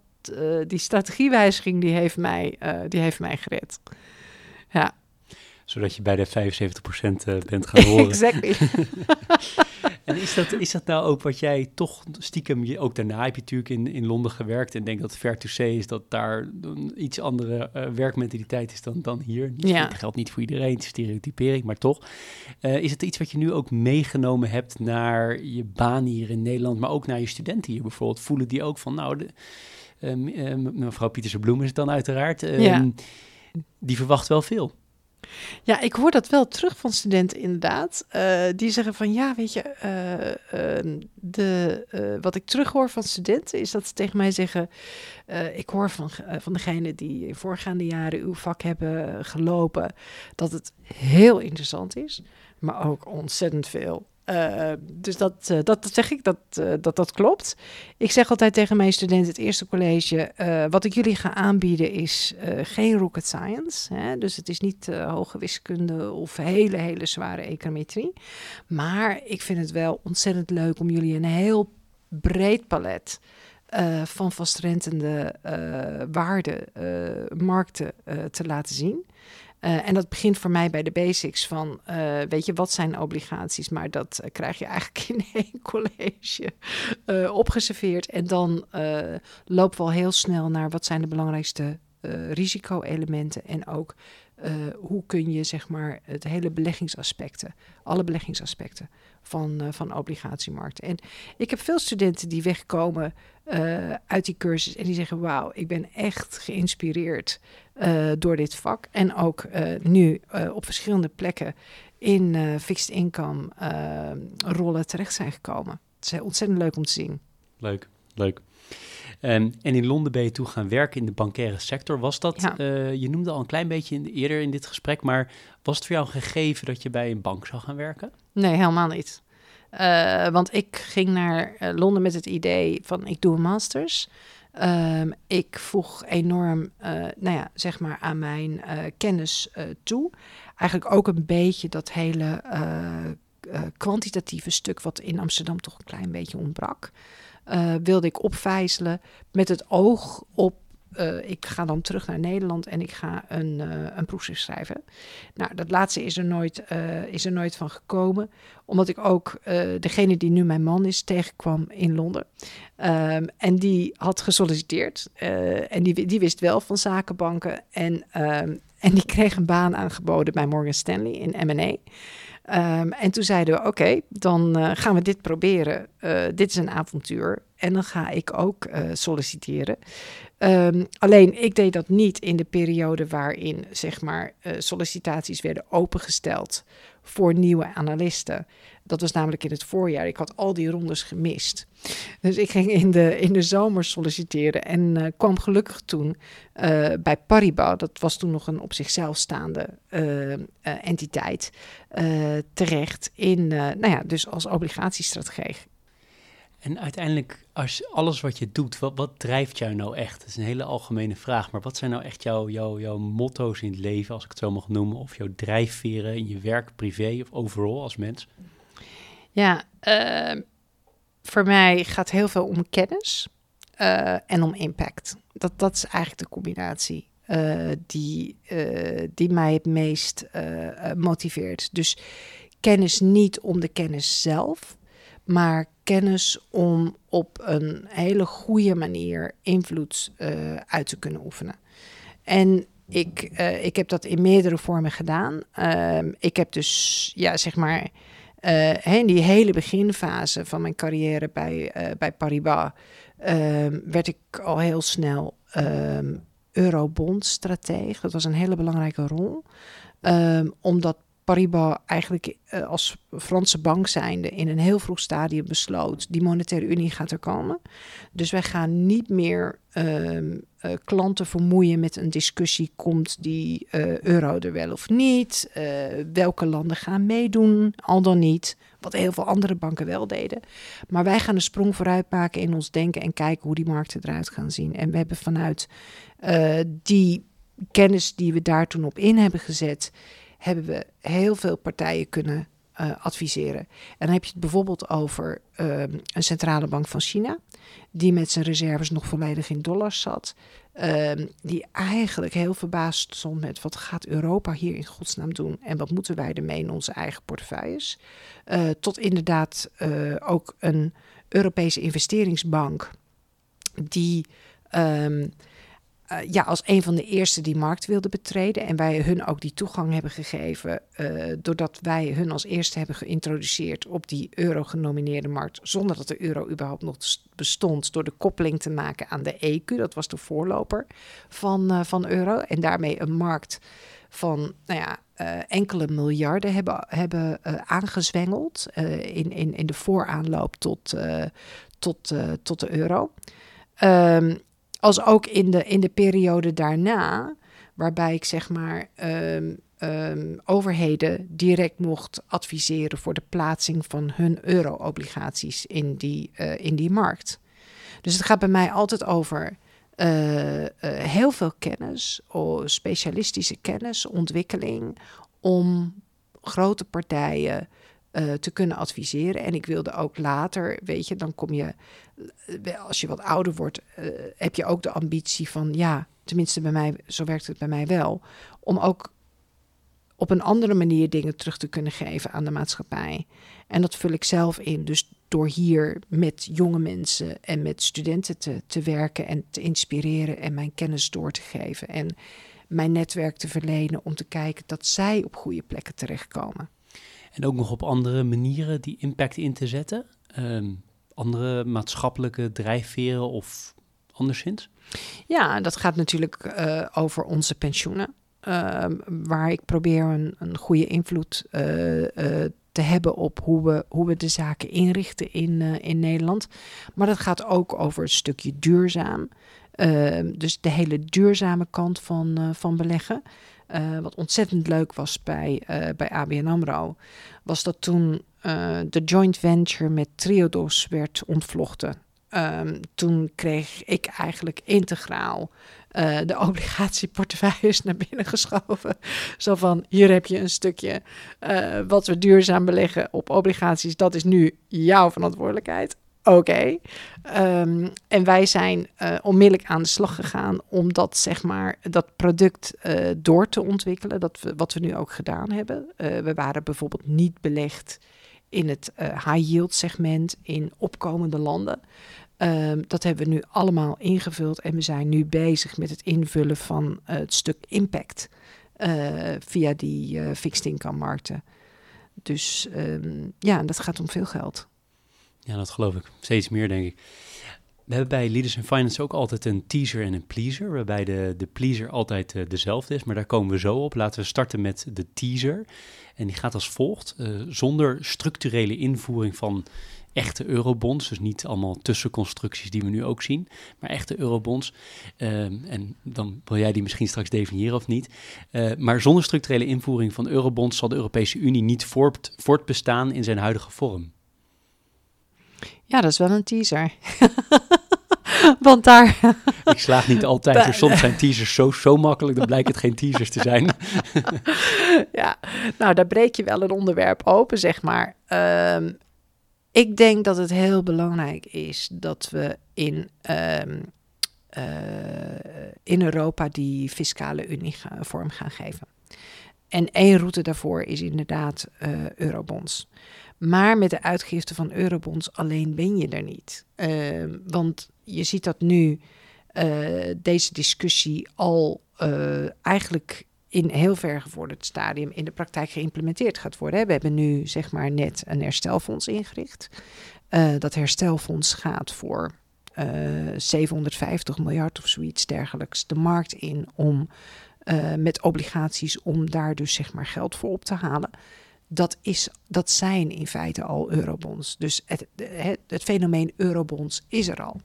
die strategiewijziging, die heeft, mij, die heeft mij gered. Ja, Zodat je bij de 75% eh, bent gaan horen. exactly. En is dat, is dat nou ook wat jij toch stiekem, je, ook daarna heb je natuurlijk in, in Londen gewerkt en denk dat Fair to say is dat daar een iets andere eh, werkmentaliteit is dan, dan hier. Niet, Ja. Dat geldt niet voor iedereen, stereotypering, maar toch. Eh, is het iets wat je nu ook meegenomen hebt naar je baan hier in Nederland, maar ook naar je studenten hier bijvoorbeeld? Voelen die ook van, nou, de, mevrouw Pieterse Bloem is het dan uiteraard, ehm, Ja. Die verwacht wel veel. Ja, ik hoor dat wel terug van studenten inderdaad. Eh, die zeggen van ja, weet je, eh, ehm, de, eh, wat ik terughoor van studenten is dat ze tegen mij zeggen... ik hoor van, van degenen die in voorgaande jaren uw vak hebben gelopen... dat het heel interessant is, maar ook ontzettend veel. Eh, dus dat, eh, dat, dat zeg ik, dat, eh, dat dat klopt. Ik zeg altijd tegen mijn studenten het eerste college... wat ik jullie ga aanbieden is geen rocket science. Hè? Dus het is niet hoge wiskunde of hele, hele zware econometrie. Maar ik vind het wel ontzettend leuk om jullie een heel breed palet... van vastrentende waarden, eh, markten te laten zien. Eh, en dat begint voor mij bij de basics van, eh, weet je, wat zijn obligaties? Maar dat eh, krijg je eigenlijk in één college opgeserveerd. En dan lopen we al heel snel naar wat zijn de belangrijkste risico-elementen. En ook hoe kun je, zeg maar, het hele beleggingsaspecten, alle beleggingsaspecten van, van obligatiemarkten. En ik heb veel studenten die wegkomen uh, uit die cursus en die zeggen: Wauw, ik ben echt geïnspireerd uh, door dit vak. En ook uh, nu op verschillende plekken in fixed income rollen terecht zijn gekomen. Het is ontzettend leuk om te zien. Leuk, leuk. Um, en in Londen ben je toe gaan werken in de bankaire sector. Was dat, ja. uh, je noemde al een klein beetje in, eerder in dit gesprek, maar was het voor jou een gegeven dat je bij een bank zou gaan werken? Nee, helemaal niet. Uh, want ik ging naar uh, Londen met het idee van ik doe een masters. Um, ik voeg enorm, uh, nou ja, zeg maar aan mijn kennis toe. Eigenlijk ook een beetje dat hele kwantitatieve stuk wat in Amsterdam toch een klein beetje ontbrak. Wilde ik opvijzelen met het oog op. Uh, ik ga dan terug naar Nederland en ik ga een, uh, een proefschrift schrijven. Nou, dat laatste is er nooit, is er nooit van gekomen. Omdat ik ook degene die nu mijn man is tegenkwam in Londen. Um, en die had gesolliciteerd. en die, die wist wel van zakenbanken. En, um, en die kreeg een baan aangeboden bij Morgan Stanley in M&A. Um, en toen zeiden we, oké, dan gaan we dit proberen. Dit is een avontuur. En dan ga ik ook uh, solliciteren. Um, alleen, ik deed dat niet in de periode waarin, zeg maar, sollicitaties werden opengesteld voor nieuwe analisten. Dat was namelijk in het voorjaar. Ik had al die rondes gemist. Dus ik ging in de, in de zomer solliciteren en uh, kwam gelukkig toen bij Paribas. Dat was toen nog een op zichzelf staande entiteit. terecht in, nou ja, dus als obligatiestrategie. En uiteindelijk, als alles wat je doet, wat, wat drijft jou nou echt? Dat is een hele algemene vraag, maar wat zijn nou echt jouw, jouw, jouw motto's in het leven, als ik het zo mag noemen, of jouw drijfveren in je werk, privé of overal als mens? Ja, uh, voor mij gaat heel veel om kennis uh, en om impact. Dat, dat is eigenlijk de combinatie uh, die, die mij het meest motiveert. Dus kennis niet om de kennis zelf, maar kennis om op een hele goede manier invloed uh, uit te kunnen oefenen. En ik, uh, ik heb dat in meerdere vormen gedaan. Uh, ik heb dus, ja, zeg maar, uh, in die hele beginfase van mijn carrière bij, bij Paribas, ehm, werd ik al heel snel ehm, eurobond-strateeg. Dat was een hele belangrijke rol. Omdat Paribas eigenlijk uh, als Franse bank zijnde in een heel vroeg stadium besloot... die monetaire unie gaat er komen. Dus wij gaan niet meer uh, uh, klanten vermoeien met een discussie... komt die uh, euro er wel of niet? Welke landen gaan meedoen, al dan niet? Wat heel veel andere banken wel deden. Maar wij gaan een sprong vooruit maken in ons denken... en kijken hoe die markten eruit gaan zien. En we hebben vanuit die kennis die we daar toen op in hebben gezet hebben we heel veel partijen kunnen uh, adviseren. En dan heb je het bijvoorbeeld over uh, een centrale bank van China, die met zijn reserves nog volledig in dollars zat. Uh, die eigenlijk heel verbaasd stond met wat gaat Europa hier in godsnaam doen en wat moeten wij ermee in onze eigen portefeuilles. Uh, tot inderdaad uh, ook een Europese investeringsbank die um, eh, ja, als een van de eerste die markt wilden betreden. En wij hun ook die toegang hebben gegeven. eh, doordat wij hun als eerste hebben geïntroduceerd op die euro-genomineerde markt. Zonder dat de euro überhaupt nog bestond. Door de koppeling te maken aan de EQ. Dat was de voorloper van, eh, van euro. En daarmee een markt van nou ja, enkele miljarden hebben, hebben aangezwengeld. in, in, in de vooraanloop tot, tot, tot de euro. Ehm, als ook in de, in de periode daarna, waarbij ik zeg maar ehm, ehm, overheden direct mocht adviseren voor de plaatsing van hun euro-obligaties in die, eh, in die markt. Dus het gaat bij mij altijd over eh, eh, heel veel kennis, specialistische kennis, ontwikkeling, om grote partijen eh, te kunnen adviseren. En ik wilde ook later, weet je, dan kom je, eh, als je wat ouder wordt, eh, heb je ook de ambitie van, ja, tenminste bij mij, zo werkt het bij mij wel, om ook op een andere manier dingen terug te kunnen geven aan de maatschappij. En dat vul ik zelf in. Dus door hier met jonge mensen en met studenten te, te werken en te inspireren en mijn kennis door te geven. En mijn netwerk te verlenen om te kijken dat zij op goede plekken terechtkomen. En ook nog op andere manieren die impact in te zetten? Ehm, andere maatschappelijke drijfveren of anderszins? Ja, dat gaat natuurlijk eh, over onze pensioenen. Ehm, waar ik probeer een, een goede invloed eh, eh, te hebben op hoe we, hoe we de zaken inrichten in, in Nederland. Maar dat gaat ook over een stukje duurzaam. Ehm, dus de hele duurzame kant van, van beleggen. Eh, wat ontzettend leuk was bij, eh, bij ABN AMRO... was dat toen eh, de joint venture met Triodos werd ontvlochten. Ehm, toen kreeg ik eigenlijk integraal de obligatieportefeuilles naar binnen geschoven. Zo van, hier heb je een stukje wat we duurzaam beleggen op obligaties. Dat is nu jouw verantwoordelijkheid. Oké. Ehm, en wij zijn eh, onmiddellijk aan de slag gegaan om dat, zeg maar, dat product eh, door te ontwikkelen. Dat we, wat we nu ook gedaan hebben. Eh, we waren bijvoorbeeld niet belegd in het high yield segment in opkomende landen. Um, dat hebben we nu allemaal ingevuld en we zijn nu bezig met het invullen van het stuk impact via die fixed income markten. Dus um, ja, dat gaat om veel geld. Ja, dat geloof ik. Steeds meer, denk ik. We hebben bij Leaders in Finance ook altijd een teaser en een pleaser, waarbij de, de pleaser altijd uh, dezelfde is, maar daar komen we zo op. Laten we starten met de teaser. En die gaat als volgt. Uh, zonder structurele invoering van echte eurobonds, dus niet allemaal tussenconstructies die we nu ook zien, maar echte eurobonds. Uh, en dan wil jij die misschien straks definiëren of niet. Maar zonder structurele invoering van eurobonds zal de Europese Unie niet voort, voortbestaan in zijn huidige vorm. Ja, dat is wel een teaser. Want daar. Ik slaag niet altijd. Dus soms zijn teasers zo, zo makkelijk, dan blijkt het geen teasers te zijn. ja, nou, daar breek je wel een onderwerp open, zeg maar. Um, ik denk dat het heel belangrijk is dat we in, um, uh, in Europa die fiscale unie vorm gaan geven. En één route daarvoor is inderdaad uh, eurobonds. Maar met de uitgifte van eurobonds alleen ben je er niet. Uh, want je ziet dat nu uh, deze discussie al uh, eigenlijk in heel ver gevorderd stadium in de praktijk geïmplementeerd gaat worden. We hebben nu zeg maar net een herstelfonds ingericht. Uh, dat herstelfonds gaat voor uh, 750 miljard of zoiets dergelijks de markt in om met obligaties om daar dus zeg maar geld voor op te halen. Dat, is, dat zijn in feite al eurobonds. Dus het, het, fenomeen eurobonds is er al.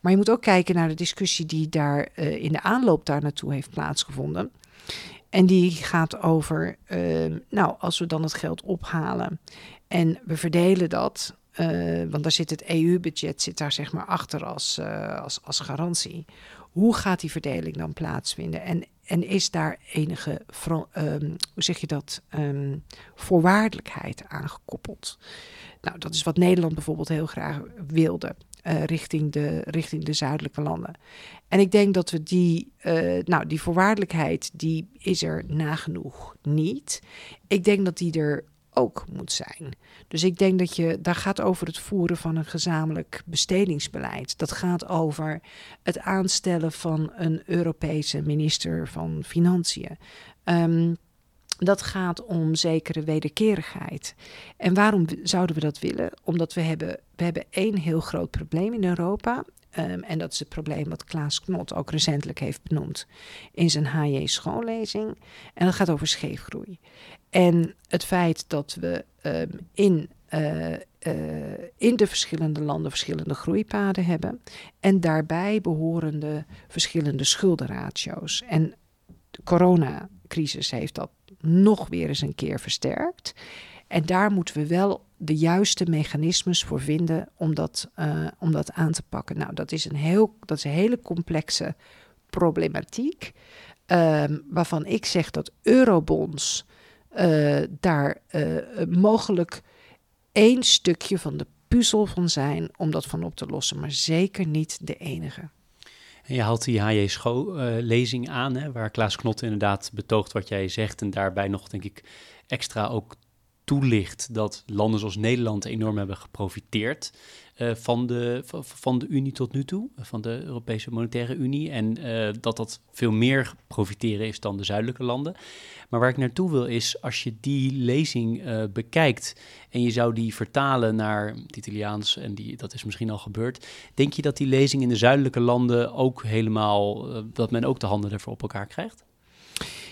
Maar je moet ook kijken naar de discussie die daar uh, in de aanloop daar naartoe heeft plaatsgevonden. En die gaat over, uh, nou, als we dan het geld ophalen en we verdelen dat, uh, want daar zit het EU-budget zit daar zeg maar achter als, uh, als, als garantie. Hoe gaat die verdeling dan plaatsvinden? En, en is daar enige, um, hoe zeg je dat, um, voorwaardelijkheid aangekoppeld? Nou, dat is wat Nederland bijvoorbeeld heel graag wilde. Uh, richting, de, richting de zuidelijke landen. En ik denk dat we die, uh, nou, die voorwaardelijkheid, die is er nagenoeg niet. Ik denk dat die er ook moet zijn. Dus ik denk dat je, daar gaat over het voeren van een gezamenlijk bestedingsbeleid. Dat gaat over het aanstellen van een Europese minister van Financiën. Um, dat gaat om zekere wederkerigheid. En waarom zouden we dat willen? Omdat we hebben, we hebben één heel groot probleem in Europa. Um, en dat is het probleem wat Klaas Knot ook recentelijk heeft benoemd in zijn HJ schoollezing. En dat gaat over scheefgroei. En het feit dat we um, in, uh, uh, in de verschillende landen verschillende groeipaden hebben. En daarbij behorende verschillende schuldenratio's. En de coronacrisis heeft dat nog weer eens een keer versterkt. En daar moeten we wel de juiste mechanismes voor vinden om dat, uh, om dat aan te pakken. Nou, dat is een, heel, dat is een hele complexe problematiek. Um, waarvan ik zeg dat eurobonds uh, daar uh, mogelijk één stukje van de puzzel van zijn om dat van op te lossen, maar zeker niet de enige. En je haalt die H.J. Scho-lezing uh, aan, hè, waar Klaas Knot inderdaad betoogt wat jij zegt. En daarbij nog, denk ik, extra ook toelicht dat landen zoals Nederland enorm hebben geprofiteerd uh, van, de, van de Unie tot nu toe, van de Europese Monetaire Unie. En uh, dat dat veel meer profiteren is dan de zuidelijke landen. Maar waar ik naartoe wil is, als je die lezing bekijkt en je zou die vertalen naar het Italiaans, en die, dat is misschien al gebeurd, denk je dat die lezing in de zuidelijke landen ook helemaal, dat men ook de handen ervoor op elkaar krijgt?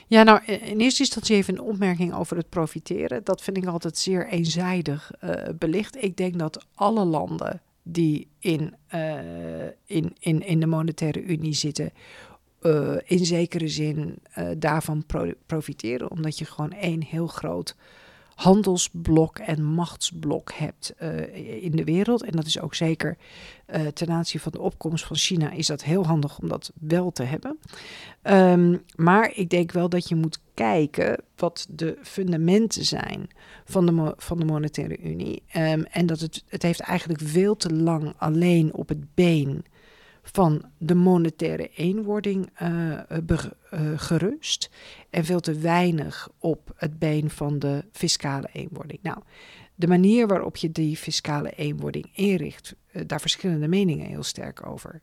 Ja, nou, in eerste instantie even een opmerking over het profiteren. Dat vind ik altijd zeer eenzijdig uh, belicht. Ik denk dat alle landen die in, uh, in, in, in de monetaire unie zitten, uh, in zekere zin daarvan pro profiteren. Omdat je gewoon één heel groot handelsblok en machtsblok hebt uh, in de wereld. En dat is ook zeker uh, ten aanzien van de opkomst van China is dat heel handig om dat wel te hebben. Um, maar ik denk wel dat je moet kijken wat de fundamenten zijn van de, van de monetaire unie. Um, en dat het, het heeft eigenlijk veel te lang alleen op het been van de monetaire eenwording uh, gerust en veel te weinig op het been van de fiscale eenwording. Nou, de manier waarop je die fiscale eenwording inricht, uh, daar verschillende meningen heel sterk over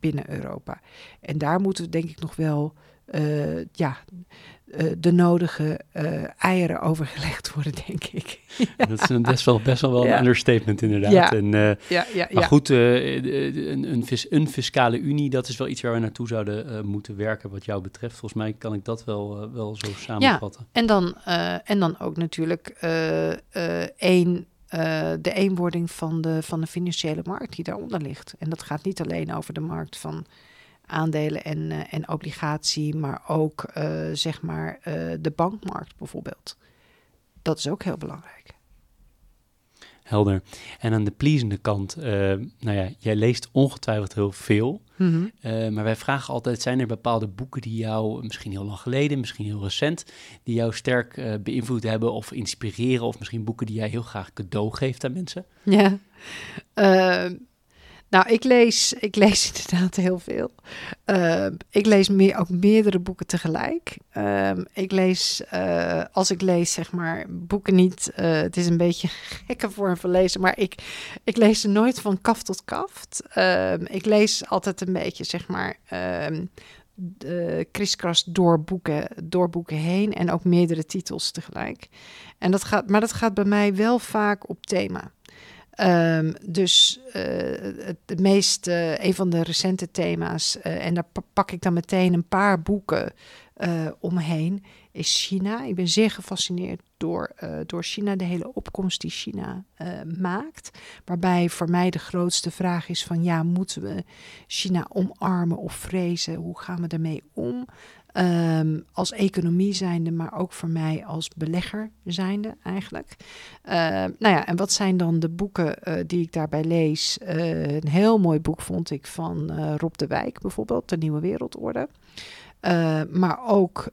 binnen Europa. En daar moeten we denk ik nog wel ja, uh, de nodige uh, eieren overgelegd worden, denk ik. ja. Dat is een best wel, best wel, wel ja. een understatement, inderdaad. Ja. En, uh, ja, ja, maar goed, een, een, vis, een, fiscale unie, dat is wel iets waar we naartoe zouden moeten werken, wat jou betreft. Volgens mij kan ik dat wel, wel zo samenvatten. Ja, en dan, en dan ook natuurlijk één. de eenwording van de, van de financiële markt die daaronder ligt. En dat gaat niet alleen over de markt van aandelen en, uh, en obligatie, maar ook uh, zeg maar uh, de bankmarkt bijvoorbeeld. Dat is ook heel belangrijk. Helder. En aan de pleasende kant, nou ja, jij leest ongetwijfeld heel veel, mm -hmm. maar wij vragen altijd, zijn er bepaalde boeken die jou, misschien heel lang geleden, misschien heel recent, die jou sterk beïnvloed hebben of inspireren, of misschien boeken die jij heel graag cadeau geeft aan mensen? Ja, nou, ik lees, ik lees inderdaad heel veel. Uh, ik lees meer, ook meerdere boeken tegelijk. Uh, ik lees, uh, als ik lees, zeg maar, boeken niet. Eh, het is een beetje een gekke vorm van lezen, maar ik, ik lees ze nooit van kaf tot kaft. Ehm, ik lees altijd een beetje, zeg maar. Ehm, kriskras door boeken, door boeken heen en ook meerdere titels tegelijk. En dat gaat, maar dat gaat bij mij wel vaak op thema. Um, dus uh, het, meest, uh, een van de recente thema's, uh, en daar pak ik dan meteen een paar boeken omheen, is China. Ik ben zeer gefascineerd door, door China, de hele opkomst die China maakt. Waarbij voor mij de grootste vraag is van, ja, moeten we China omarmen of vrezen? Hoe gaan we daarmee om? Um, als economie zijnde, maar ook voor mij als belegger zijnde eigenlijk. Uh, nou ja, en wat zijn dan de boeken uh, die ik daarbij lees? Uh, een heel mooi boek vond ik van Rob de Wijk bijvoorbeeld, De Nieuwe Wereldorde. maar ook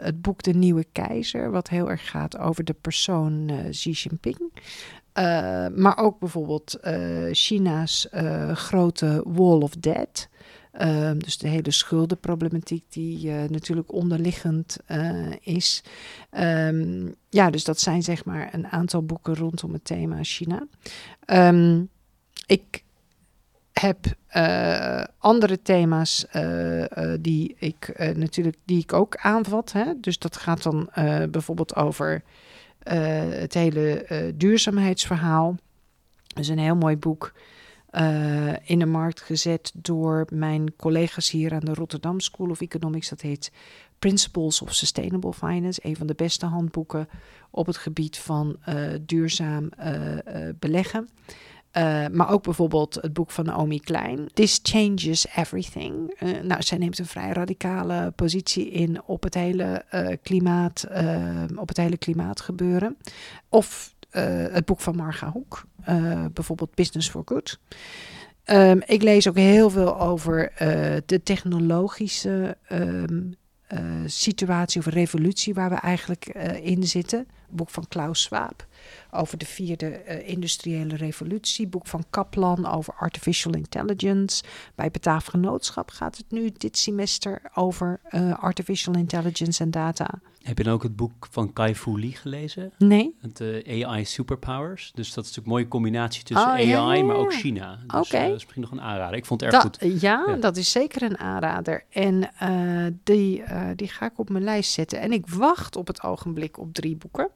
het boek De Nieuwe Keizer, wat heel erg gaat over de persoon Xi Jinping. maar ook bijvoorbeeld China's grote Wall of Debt. Ehm, dus de hele schuldenproblematiek die uh, natuurlijk onderliggend uh, is. Um, ja, dus dat zijn zeg maar een aantal boeken rondom het thema China. Um, ik heb uh, andere thema's die ik natuurlijk die ik ook aanvat. Hè? Dus dat gaat dan bijvoorbeeld over het hele duurzaamheidsverhaal. Dat is een heel mooi boek uh, in de markt gezet door mijn collega's hier aan de Rotterdam School of Economics. Dat heet Principles of Sustainable Finance. Een van de beste handboeken op het gebied van uh, duurzaam uh, beleggen. maar ook bijvoorbeeld het boek van Naomi Klein, This Changes Everything. nou, zij neemt een vrij radicale positie in op het hele, klimaat, op het hele klimaatgebeuren. Of het boek van Marga Hoek, uh, bijvoorbeeld Business for Good. Um, ik lees ook heel veel over uh, de technologische uh, situatie of revolutie waar we eigenlijk in zitten. Boek van Klaus Schwab over de vierde uh, industriële revolutie. Boek van Kaplan over artificial intelligence. Bij Bataafgenootschap gaat het nu dit semester over uh, artificial intelligence en data. Heb je dan ook het boek van Kai Fu Lee gelezen? Nee. Het uh, AI Superpowers. Dus dat is natuurlijk een mooie combinatie tussen Oh, AI, ja, ja, maar ook. China. Dus Oké. eh, dat is misschien nog een aanrader. Ik vond het erg goed. ja, Ja. dat is zeker een aanrader. En eh, die, eh, die ga ik op mijn lijst zetten. En ik wacht op het ogenblik op drie boeken.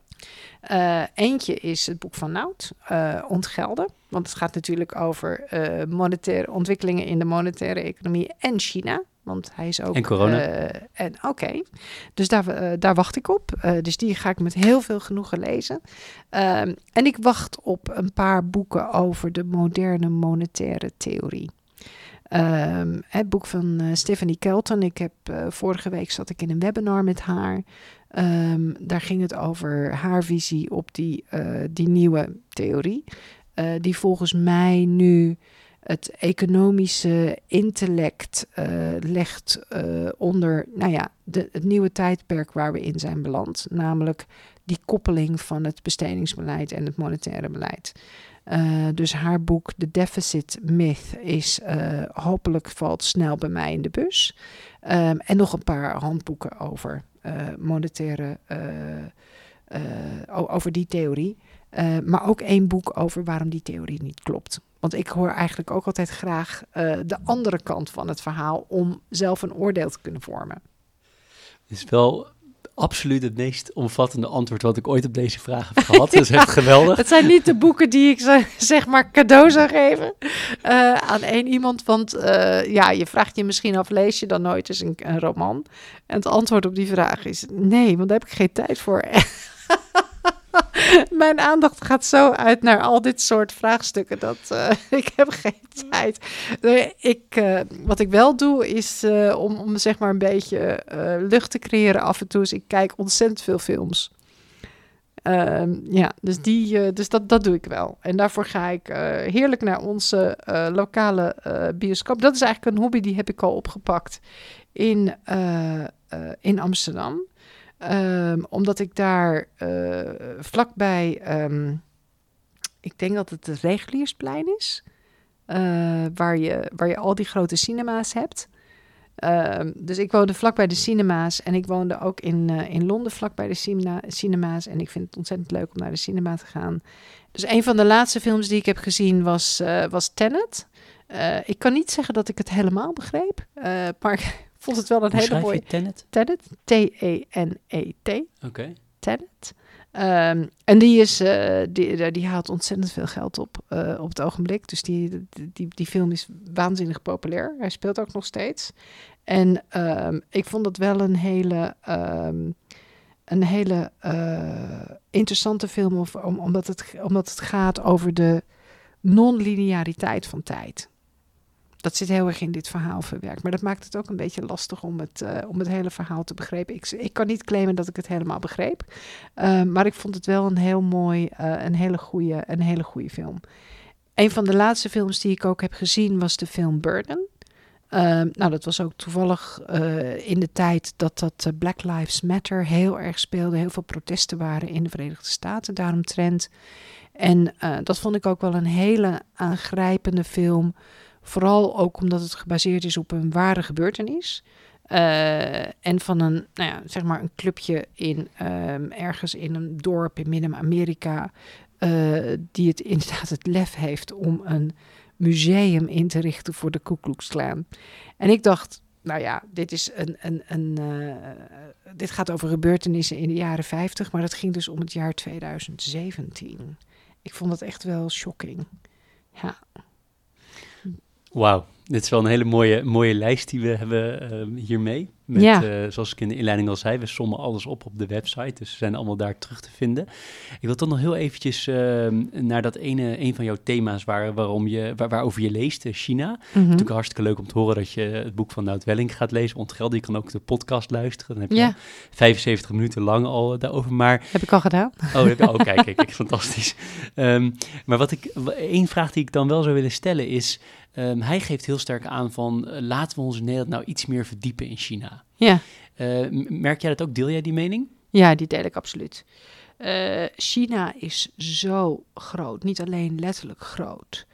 Eh, eentje is het boek van Nout, eh, Ontgelden. Want het gaat natuurlijk over eh, monetaire ontwikkelingen in de monetaire economie en China. Want hij is ook. En corona. en Oké, dus daar, daar wacht ik op. Dus die ga ik met heel veel genoegen lezen. Ehm, en ik wacht op een paar boeken over de moderne monetaire theorie. Ehm, het boek van Stephanie Kelton. Ik heb vorige week zat ik in een webinar met haar. Ehm, daar ging het over haar visie op die, eh, die nieuwe theorie. eh, die volgens mij nu het economische intellect eh, legt onder nou ja, de, het nieuwe tijdperk waar we in zijn beland. Namelijk die koppeling van het bestedingsbeleid en het monetaire beleid. Dus haar boek The Deficit Myth is hopelijk valt snel bij mij in de bus. Ehm, en nog een paar handboeken over monetaire, eh, eh, over die theorie. Eh, maar ook één boek over waarom die theorie niet klopt. Want ik hoor eigenlijk ook altijd graag eh, de andere kant van het verhaal om zelf een oordeel te kunnen vormen. Is wel absoluut het meest omvattende antwoord wat ik ooit op deze vraag heb gehad. Dat is echt geweldig. Het zijn niet de boeken die ik zeg maar cadeau zou geven eh, aan één iemand. Want eh, ja, je vraagt je misschien af, lees je dan nooit eens een, een roman? En het antwoord op die vraag is nee, want daar heb ik geen tijd voor. Mijn aandacht gaat zo uit naar al dit soort vraagstukken dat eh, ik heb geen tijd. Nee, ik, eh, wat ik wel doe is eh, om, om zeg maar een beetje lucht te creëren af en toe. is ik kijk ontzettend veel films. Ehm, ja, dus, die, eh, dus dat, dat doe ik wel. En daarvoor ga ik heerlijk naar onze lokale bioscoop. Dat is eigenlijk een hobby die heb ik al opgepakt in, in Amsterdam. Ehm, omdat ik daar eh, vlakbij, ehm, ik denk dat het het Reguliersplein is, eh, waar, je, waar je al die grote cinema's hebt. Ehm, dus ik woonde vlakbij de cinema's en ik woonde ook in, eh, in Londen vlakbij de cinema's. En ik vind het ontzettend leuk om naar de cinema te gaan. Dus een van de laatste films die ik heb gezien was, was Tenet. Ik kan niet zeggen dat ik het helemaal begreep, maar vond het wel een Hoe hele mooie... Tenet? Tenet, T-E-N-E-T. Oké. Tenet. Ehm, en die, is, eh, die, die haalt ontzettend veel geld op eh, op het ogenblik. Dus die, die, die film is waanzinnig populair. Hij speelt ook nog steeds. En ehm, ik vond het wel een hele, ehm, een hele eh, interessante film. Of, om, omdat, het, omdat het gaat over de non-lineariteit van tijd. Dat zit heel erg in dit verhaal verwerkt. Maar dat maakt het ook een beetje lastig om het, eh, om het hele verhaal te begrijpen. Ik, ik kan niet claimen dat ik het helemaal begreep. Uh, maar ik vond het wel een heel mooi, uh, een, hele goede, een hele goede film. Een van de laatste films die ik ook heb gezien was de film Burden. Uh, nou, dat was ook toevallig uh, in de tijd dat dat Black Lives Matter heel erg speelde. Heel veel protesten waren in de Verenigde Staten daaromtrent. En dat vond ik ook wel een hele aangrijpende film Vooral ook omdat het gebaseerd is op een ware gebeurtenis. Uh, en van een, nou ja, zeg maar een clubje in um, ergens in een dorp in Midden-Amerika. Uh, die het inderdaad het lef heeft om een museum in te richten voor de Ku Klux Klan. En ik dacht, nou ja, dit, is een, een, een, uh, dit gaat over gebeurtenissen in de jaren 50, maar het ging dus om het jaar 2017. Ik vond het echt wel shocking. Ja. Wauw, dit is wel een hele mooie, mooie lijst die we hebben uh, hiermee. Met, ja. uh, zoals ik in de inleiding al zei, we sommen alles op op de website. Dus ze zijn allemaal daar terug te vinden. Ik wil toch nog heel eventjes uh, naar dat ene, een van jouw thema's waar, waarom je, waar, waarover je leest, China. Mm -hmm. Natuurlijk hartstikke leuk om te horen dat je het boek van Nout Welling gaat lezen. Ontgelden, je kan ook de podcast luisteren. Dan heb je ja. 75 minuten lang al daarover. Maar... Heb ik al gedaan. Oh, heb, oh kijk, kijk, kijk fantastisch. Um, maar wat ik, één vraag die ik dan wel zou willen stellen is... Um, hij geeft heel sterk aan van uh, laten we ons in Nederland nou iets meer verdiepen in China. Ja. Uh, merk jij dat ook? Deel jij die mening? Ja, die deel ik absoluut. Uh, China is zo groot, niet alleen letterlijk groot,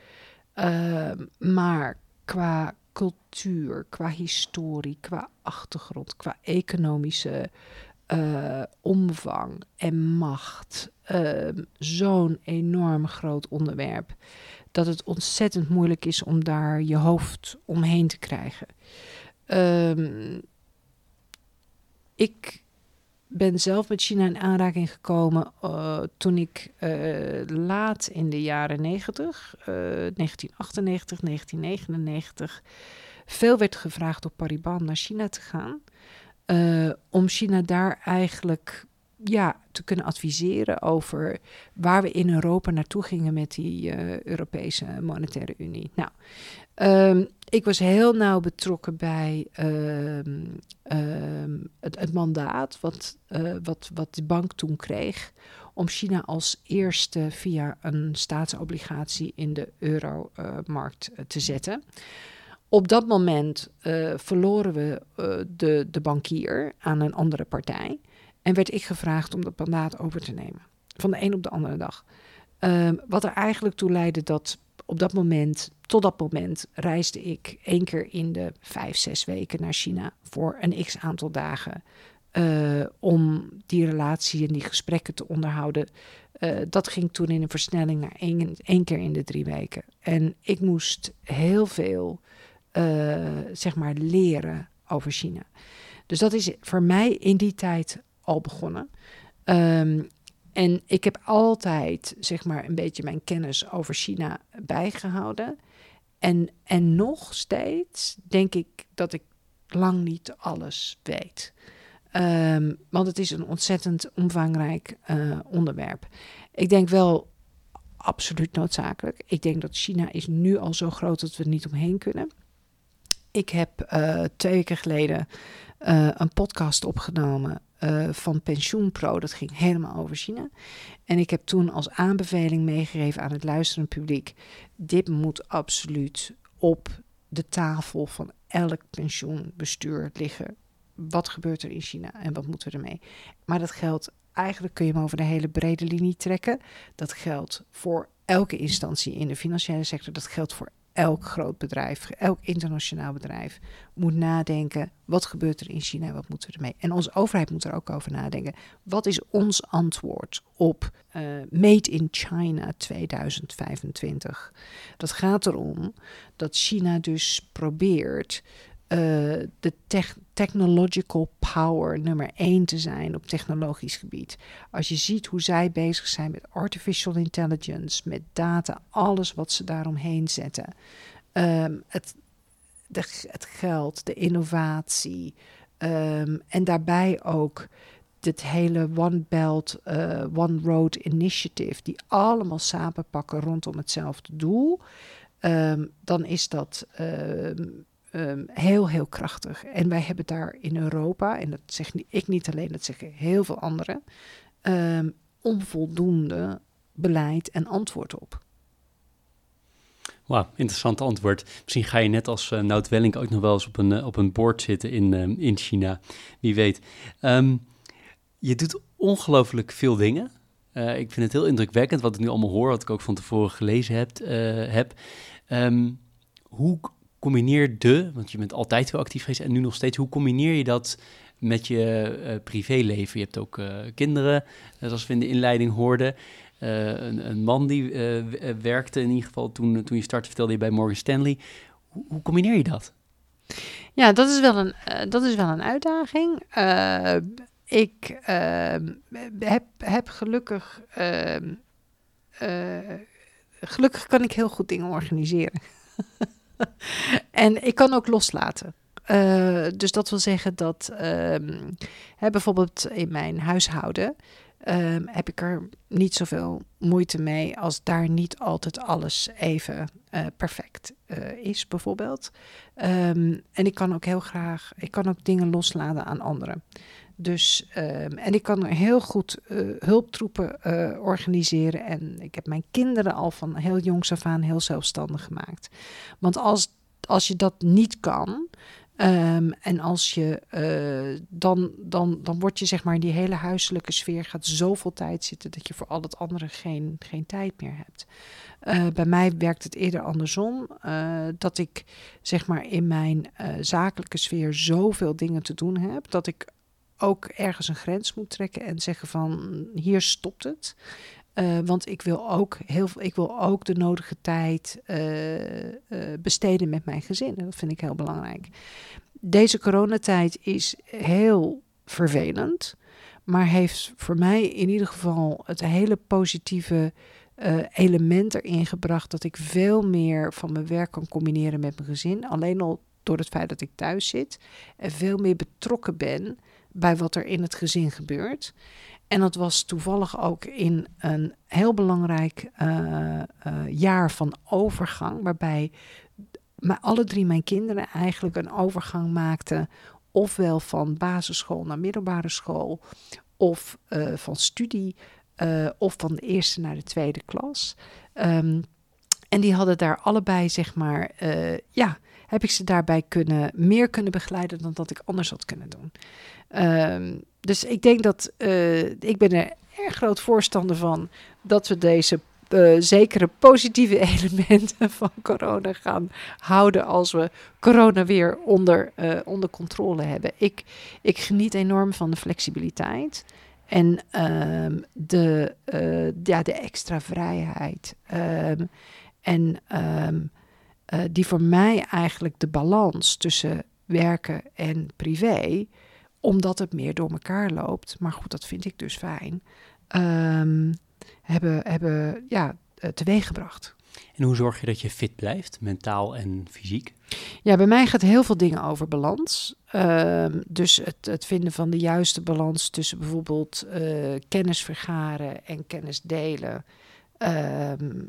maar qua cultuur, qua historie, qua achtergrond, qua economische omvang en macht. Zo'n enorm groot onderwerp dat het ontzettend moeilijk is om daar je hoofd omheen te krijgen. Um, ik ben zelf met China in aanraking gekomen uh, toen ik uh, laat in de jaren 90, uh, 1998, 1999, veel werd gevraagd door Pariban naar China te gaan. Uh, om China daar eigenlijk ja, te kunnen adviseren over waar we in Europa naartoe gingen met die uh, Europese Monetaire Unie. Nou, um, ik was heel nauw betrokken bij um, um, het, mandaat wat, uh, wat, wat de bank toen kreeg om China als eerste via een staatsobligatie in de euromarkt uh, te zetten. Op dat moment verloren we de, de bankier aan een andere partij. En werd ik gevraagd om dat mandaat over te nemen. Van de een op de andere dag. Um, wat er eigenlijk toe leidde dat op dat moment, tot dat moment, reisde ik één keer in de vijf, zes weken naar China voor een x aantal dagen. Uh, om die relatie en die gesprekken te onderhouden. Uh, dat ging toen in een versnelling naar één, één keer in de drie weken. En ik moest heel veel, uh, zeg maar, leren over China. Dus dat is voor mij in die tijd al begonnen. Um, en ik heb altijd, zeg maar, een beetje mijn kennis over China bijgehouden. En, en nog steeds denk ik dat ik lang niet alles weet. Um, want het is een ontzettend omvangrijk uh, onderwerp. Ik denk wel absoluut noodzakelijk. Ik denk dat China is nu al zo groot dat we er niet omheen kunnen. Ik heb uh, twee weken geleden uh, een podcast opgenomen uh, van Pensioenpro. Dat ging helemaal over China. En ik heb toen als aanbeveling meegegeven aan het luisterend publiek: dit moet absoluut op de tafel van elk pensioenbestuur liggen. Wat gebeurt er in China en wat moeten we ermee? Maar dat geldt, eigenlijk kun je hem over de hele brede linie trekken. Dat geldt voor elke instantie in de financiële sector. Dat geldt voor elk groot bedrijf, elk internationaal bedrijf moet nadenken: wat gebeurt er in China wat moeten we ermee? En onze overheid moet er ook over nadenken. Wat is ons antwoord op uh, Made in China 2025? Dat gaat erom dat China dus probeert uh, de tech technological power nummer één te zijn op technologisch gebied. Als je ziet hoe zij bezig zijn met artificial intelligence, met data, alles wat ze daaromheen zetten. Um, het, de, het geld, de innovatie um, en daarbij ook dit hele One Belt, uh, One Road Initiative, die allemaal samenpakken rondom hetzelfde doel. Um, dan is dat heel, heel krachtig. En wij hebben daar in Europa, en dat zeg ik niet alleen, dat zeggen heel veel anderen, um, onvoldoende beleid en antwoord op. Wauw, interessant antwoord. Misschien ga je net als uh, Nout Welling ook nog wel eens op een, uh, op een board zitten in, uh, in China. Wie weet. Je doet ongelooflijk veel dingen. ik vind het heel indrukwekkend wat ik nu allemaal hoor, wat ik ook van tevoren gelezen heb. heb. Um, hoe combineerde, want je bent altijd heel actief geweest en nu nog steeds, hoe combineer je dat met je eh, privéleven? Je hebt ook eh, kinderen, zoals we in de inleiding hoorden. Eh, een, een man die werkte in ieder geval toen, toen je startte, vertelde je bij Morgan Stanley. Hoe, hoe combineer je dat? Ja, dat is wel een, dat is wel een uitdaging. Ik ehm, heb, heb gelukkig. ehm, eh, gelukkig kan ik heel goed dingen organiseren. en ik kan ook loslaten. Eh, dus dat wil zeggen dat ehm, hè, bijvoorbeeld in mijn huishouden ehm, heb ik er niet zoveel moeite mee als daar niet altijd alles even eh, perfect eh, is, bijvoorbeeld. Ehm, en ik kan ook heel graag, ik kan ook dingen loslaten aan anderen. Dus, ehm, en ik kan heel goed eh, hulptroepen eh, organiseren. En ik heb mijn kinderen al van heel jongs af aan heel zelfstandig gemaakt. Want als, als je dat niet kan, ehm, en als je eh, dan, dan, dan word je zeg maar in die hele huiselijke sfeer gaat zoveel tijd zitten dat je voor al het andere geen, geen tijd meer hebt. Bij mij werkt het eerder andersom. dat ik zeg maar in mijn zakelijke sfeer zoveel dingen te doen heb. Dat ik ook ergens een grens moet trekken en zeggen van hier stopt het. Eh, want ik wil, ook heel, ik wil ook de nodige tijd eh, eh, besteden met mijn gezin. Dat vind ik heel belangrijk. Deze coronatijd is heel vervelend. Maar heeft voor mij in ieder geval het hele positieve element erin gebracht. Dat ik veel meer van mijn werk kan combineren met mijn gezin. Alleen al door het feit dat ik thuis zit. En veel meer betrokken ben bij wat er in het gezin gebeurt. En dat was toevallig ook in een heel belangrijk eh, eh, jaar van overgang, waarbij maar alle drie mijn kinderen eigenlijk een overgang maakten, ofwel van basisschool naar middelbare school, of eh, van studie, of van de eerste naar de tweede klas. Ehm, en die hadden daar allebei, zeg maar, ja, heb ik ze daarbij kunnen, meer kunnen begeleiden dan dat ik anders had kunnen doen. Ehm, dus ik denk dat eh, ik ben er erg groot voorstander van dat we deze eh, zekere positieve elementen van corona gaan houden als we corona weer onder, eh, onder controle hebben. Ik, ik geniet enorm van de flexibiliteit en ehm, de, ja, de extra vrijheid. Ehm, en eh, die voor mij eigenlijk de balans tussen werken en privé, omdat het meer door elkaar loopt, maar goed, dat vind ik dus fijn, ehm, hebben, hebben ja, eh, teweeggebracht. En hoe zorg je dat je fit blijft, mentaal en fysiek? Ja, bij mij gaat heel veel dingen over balans. Ehm, dus het, het vinden van de juiste balans tussen bijvoorbeeld eh, kennis vergaren en kennis delen. Ehm,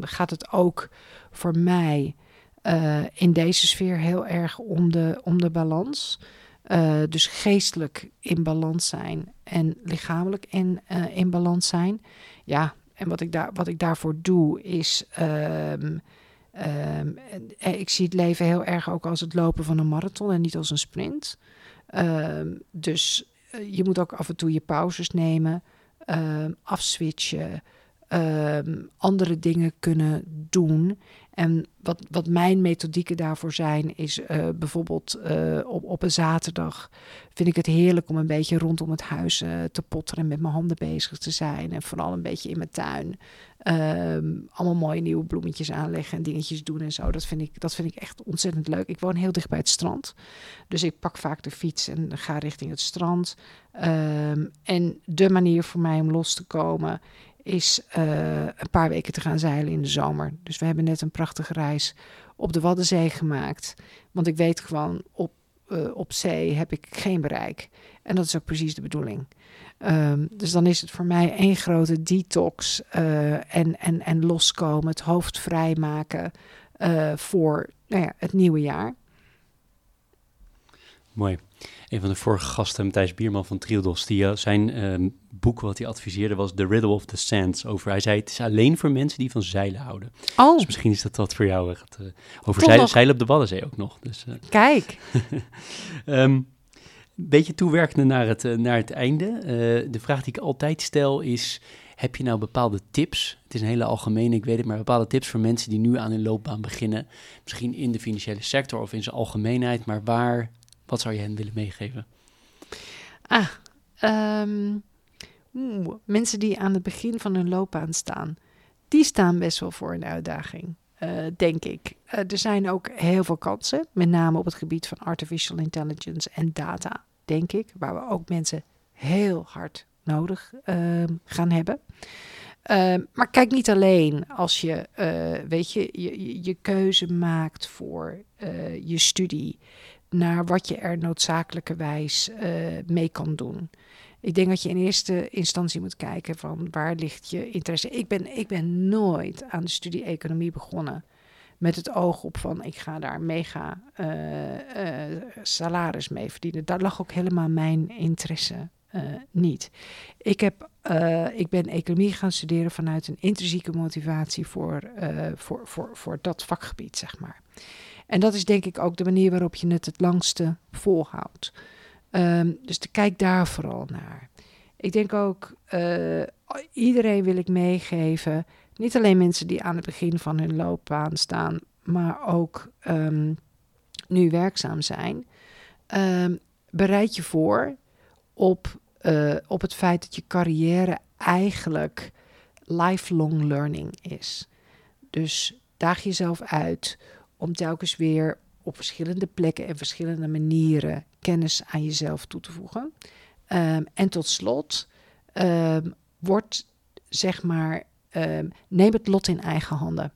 gaat het ook voor mij eh, in deze sfeer heel erg om de, om de balans. Eh, dus geestelijk in balans zijn en lichamelijk in, eh, in balans zijn. Ja, en wat ik, daar, wat ik daarvoor doe is. ehm, ehm, ik zie het leven heel erg ook als het lopen van een marathon en niet als een sprint. Ehm, dus je moet ook af en toe je pauzes nemen, ehm, afswitchen, ehm, andere dingen kunnen doen. En wat, wat mijn methodieken daarvoor zijn, is eh, bijvoorbeeld eh, op, op een zaterdag vind ik het heerlijk om een beetje rondom het huis eh, te potteren en met mijn handen bezig te zijn. En vooral een beetje in mijn tuin. Ehm, allemaal mooie nieuwe bloemetjes aanleggen en dingetjes doen en zo. Dat vind, ik, dat vind ik echt ontzettend leuk. Ik woon heel dicht bij het strand. Dus ik pak vaak de fiets en ga richting het strand. Ehm, en de manier voor mij om los te komen is eh, een paar weken te gaan zeilen in de zomer. Dus we hebben net een prachtige reis op de Waddenzee gemaakt. Want ik weet gewoon, op, eh, op zee heb ik geen bereik. En dat is ook precies de bedoeling. Ehm, dus dan is het voor mij één grote detox eh, en, en, en loskomen, het hoofd vrijmaken voor nou ja, het nieuwe jaar. Mooi. Een van de vorige gasten, Matthijs Bierman van Triodos, die eh, zijn ehm, boek wat hij adviseerde was The Riddle of the Sands. Over, hij zei, het is alleen voor mensen die van zeilen houden. Oh, Dus misschien is dat wat voor jou. gaat, eh, over zeilen, zeilen op de Waddenzee ook nog. Dus, eh, kijk. Een beetje toewerkende naar het, naar het einde. De vraag die ik altijd stel is: Heb je nou bepaalde tips? Het is een hele algemene, ik weet het, maar bepaalde tips voor mensen die nu aan hun loopbaan beginnen. Misschien in de financiële sector of in zijn algemeenheid, maar waar, wat zou je hen willen meegeven? Ah, ehm, mensen die aan het begin van hun loopbaan staan, die staan best wel voor een uitdaging. Uh, denk ik. Uh, er zijn ook heel veel kansen, met name op het gebied van artificial intelligence en data, denk ik, waar we ook mensen heel hard nodig uh, gaan hebben. Ehm, maar kijk niet alleen als je, uh, weet je, je, je keuze maakt voor je studie naar wat je er noodzakelijkerwijs mee kan doen. Ik denk dat je in eerste instantie moet kijken van waar ligt je interesse. Ik ben, ik ben nooit aan de studie economie begonnen met het oog op van ik ga daar mega uh, uh, salaris mee verdienen. Daar lag ook helemaal mijn interesse uh, niet. Ik, heb, ik ben economie gaan studeren vanuit een intrinsieke motivatie voor, voor, voor, voor dat vakgebied, zeg maar. En dat is denk ik ook de manier waarop je het het langste volhoudt. Um, dus kijk daar vooral naar. Ik denk ook, uh, iedereen wil ik meegeven, niet alleen mensen die aan het begin van hun loopbaan staan, maar ook um, nu werkzaam zijn. Um, bereid je voor op, uh, op het feit dat je carrière eigenlijk lifelong learning is. Dus daag jezelf uit om telkens weer op verschillende plekken en verschillende manieren kennis aan jezelf toe te voegen. Um, en tot slot, um, word zeg maar, um, neem het lot in eigen handen.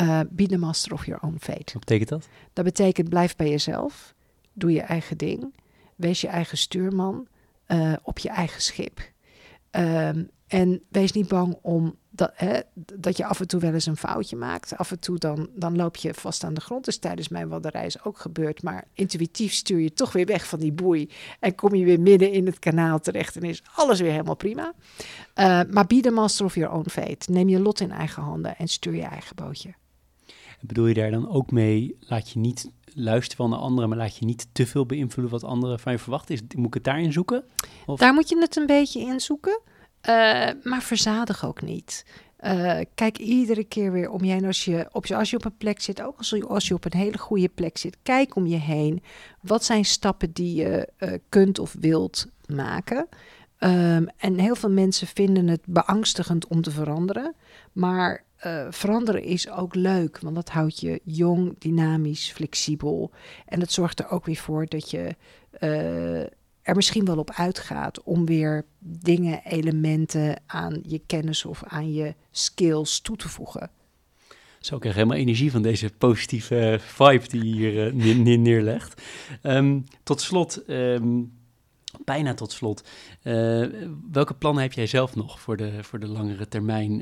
Uh, be the master of your own fate. Wat betekent dat? Dat betekent blijf bij jezelf, doe je eigen ding, wees je eigen stuurman uh, op je eigen schip. en wees niet bang om dat, hè, dat je af en toe wel eens een foutje maakt. Af en toe dan, dan loop je vast aan de grond. Dus tijdens mijn waddenreis ook gebeurd. Maar intuïtief stuur je toch weer weg van die boei. En kom je weer midden in het kanaal terecht. En is alles weer helemaal prima. Uh, maar be the master of your own fate. Neem je lot in eigen handen en stuur je eigen bootje. Bedoel je daar dan ook mee, laat je niet luisteren van de anderen, maar laat je niet te veel beïnvloeden wat anderen van je verwachten? Is, moet ik het daarin zoeken? Of? Daar moet je het een beetje in zoeken. Uh, maar verzadig ook niet. Uh, kijk iedere keer weer om je heen als je, op, als je op een plek zit, ook als je, als je op een hele goede plek zit. Kijk om je heen. Wat zijn stappen die je uh, kunt of wilt maken? Um, en heel veel mensen vinden het beangstigend om te veranderen. Maar veranderen is ook leuk, want dat houdt je jong, dynamisch, flexibel. En dat zorgt er ook weer voor dat je er misschien wel op uitgaat om weer dingen, elementen aan je kennis of aan je skills toe te voegen. Zo, krijg helemaal energie van deze positieve vibe die je hier neer, neerlegt. Um, tot slot, um, bijna tot slot, uh, welke plannen heb jij zelf nog voor de, voor de langere termijn?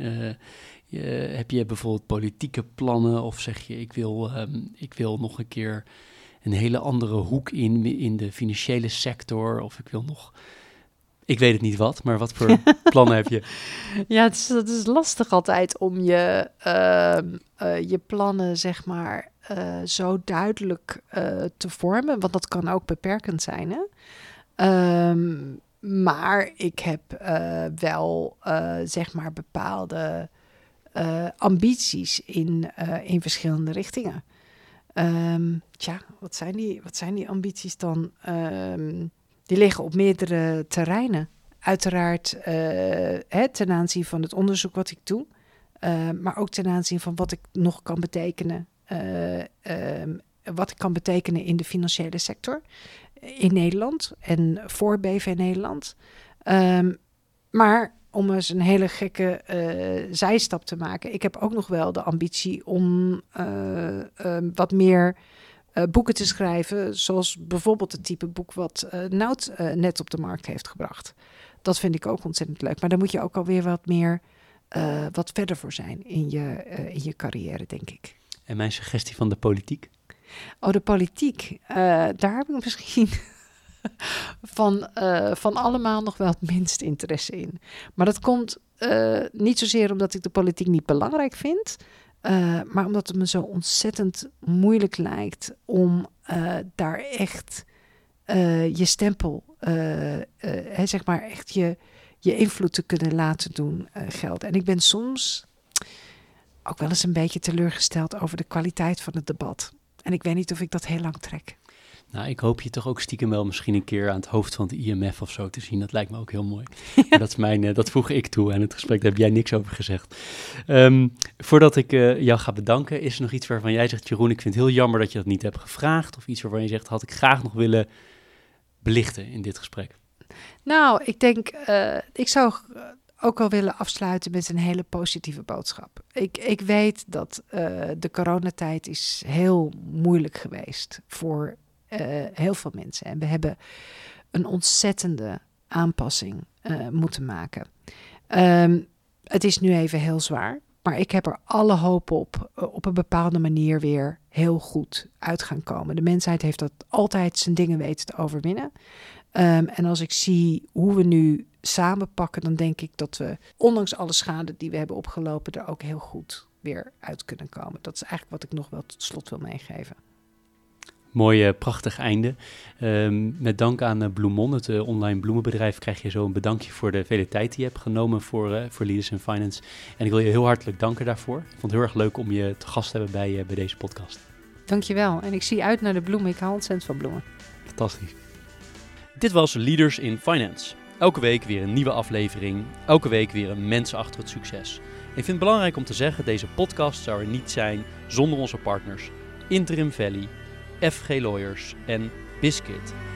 Je, heb je bijvoorbeeld politieke plannen of zeg je ik wil, um, ik wil nog een keer een hele andere hoek in, in de financiële sector. Of ik wil nog. Ik weet het niet wat, maar wat voor plannen heb je? Ja, het is, het is lastig altijd om je, uh, uh, je plannen, zeg maar, uh, zo duidelijk eh, te vormen. Want dat kan ook beperkend zijn. Hè? Um, maar ik heb eh, wel, zeg maar, bepaalde ambities in, in verschillende richtingen. Um, tja, wat zijn, die, wat zijn die ambities dan? Um, die liggen op meerdere terreinen. Uiteraard uh, hè, ten aanzien van het onderzoek wat ik doe, uh, maar ook ten aanzien van wat ik nog kan betekenen. Um, wat ik kan betekenen in de financiële sector in Nederland en voor BV Nederland. maar om eens een hele gekke uh, zijstap te maken. Ik heb ook nog wel de ambitie om uh, uh, wat meer boeken te schrijven, zoals bijvoorbeeld het type boek wat Nout net op de markt heeft gebracht. Dat vind ik ook ontzettend leuk. Maar daar moet je ook alweer wat meer, wat verder voor zijn in je, in je carrière, denk ik. En mijn suggestie van de politiek? Oh, de politiek. daar heb ik misschien van, uh, van allemaal nog wel het minst interesse in. Maar dat komt uh, niet zozeer omdat ik de politiek niet belangrijk vind, uh, maar omdat het me zo ontzettend moeilijk lijkt om daar echt je stempel, zeg maar echt je, je invloed te kunnen laten doen gelden. En ik ben soms ook wel eens een beetje teleurgesteld over de kwaliteit van het debat. En ik weet niet of ik dat heel lang trek. Nou, ik hoop je toch ook stiekem wel misschien een keer aan het hoofd van het IMF of zo te zien. Dat lijkt me ook heel mooi. dat, is mijn, uh, dat voeg ik toe aan het gesprek. Daar heb jij niks over gezegd. Um, voordat ik uh, jou ga bedanken, is er nog iets waarvan jij zegt... Jeroen, ik vind het heel jammer dat je dat niet hebt gevraagd. Of iets waarvan je zegt, had ik graag nog willen belichten in dit gesprek. Nou, ik denk, uh, ik zou ook al willen afsluiten met een hele positieve boodschap. Ik, ik weet dat uh, de coronatijd is heel moeilijk geweest voor uh, heel veel mensen. En we hebben een ontzettende aanpassing uh, moeten maken. Um, het is nu even heel zwaar. Maar ik heb er alle hoop op, op een bepaalde manier weer heel goed uit gaan komen. De mensheid heeft dat altijd zijn dingen weten te overwinnen. Um, en als ik zie hoe we nu samenpakken, dan denk ik dat we, ondanks alle schade die we hebben opgelopen, er ook heel goed weer uit kunnen komen. Dat is eigenlijk wat ik nog wel tot slot wil meegeven. Mooi, prachtig einde. Um, met dank aan uh, Bloemon, het uh, online bloemenbedrijf, krijg je zo een bedankje voor de vele tijd die je hebt genomen voor, voor Leaders in Finance. En ik wil je heel hartelijk danken daarvoor. Ik vond het heel erg leuk om je te gast te hebben bij, bij deze podcast. Dankjewel. En ik zie uit naar de bloemen. Ik hou ontzettend van bloemen. Fantastisch. Dit was Leaders in Finance. Elke week weer een nieuwe aflevering. Elke week weer een mens achter het succes. Ik vind het belangrijk om te zeggen, deze podcast zou er niet zijn zonder onze partners Interim Valley, FG Lawyers en Biscuit.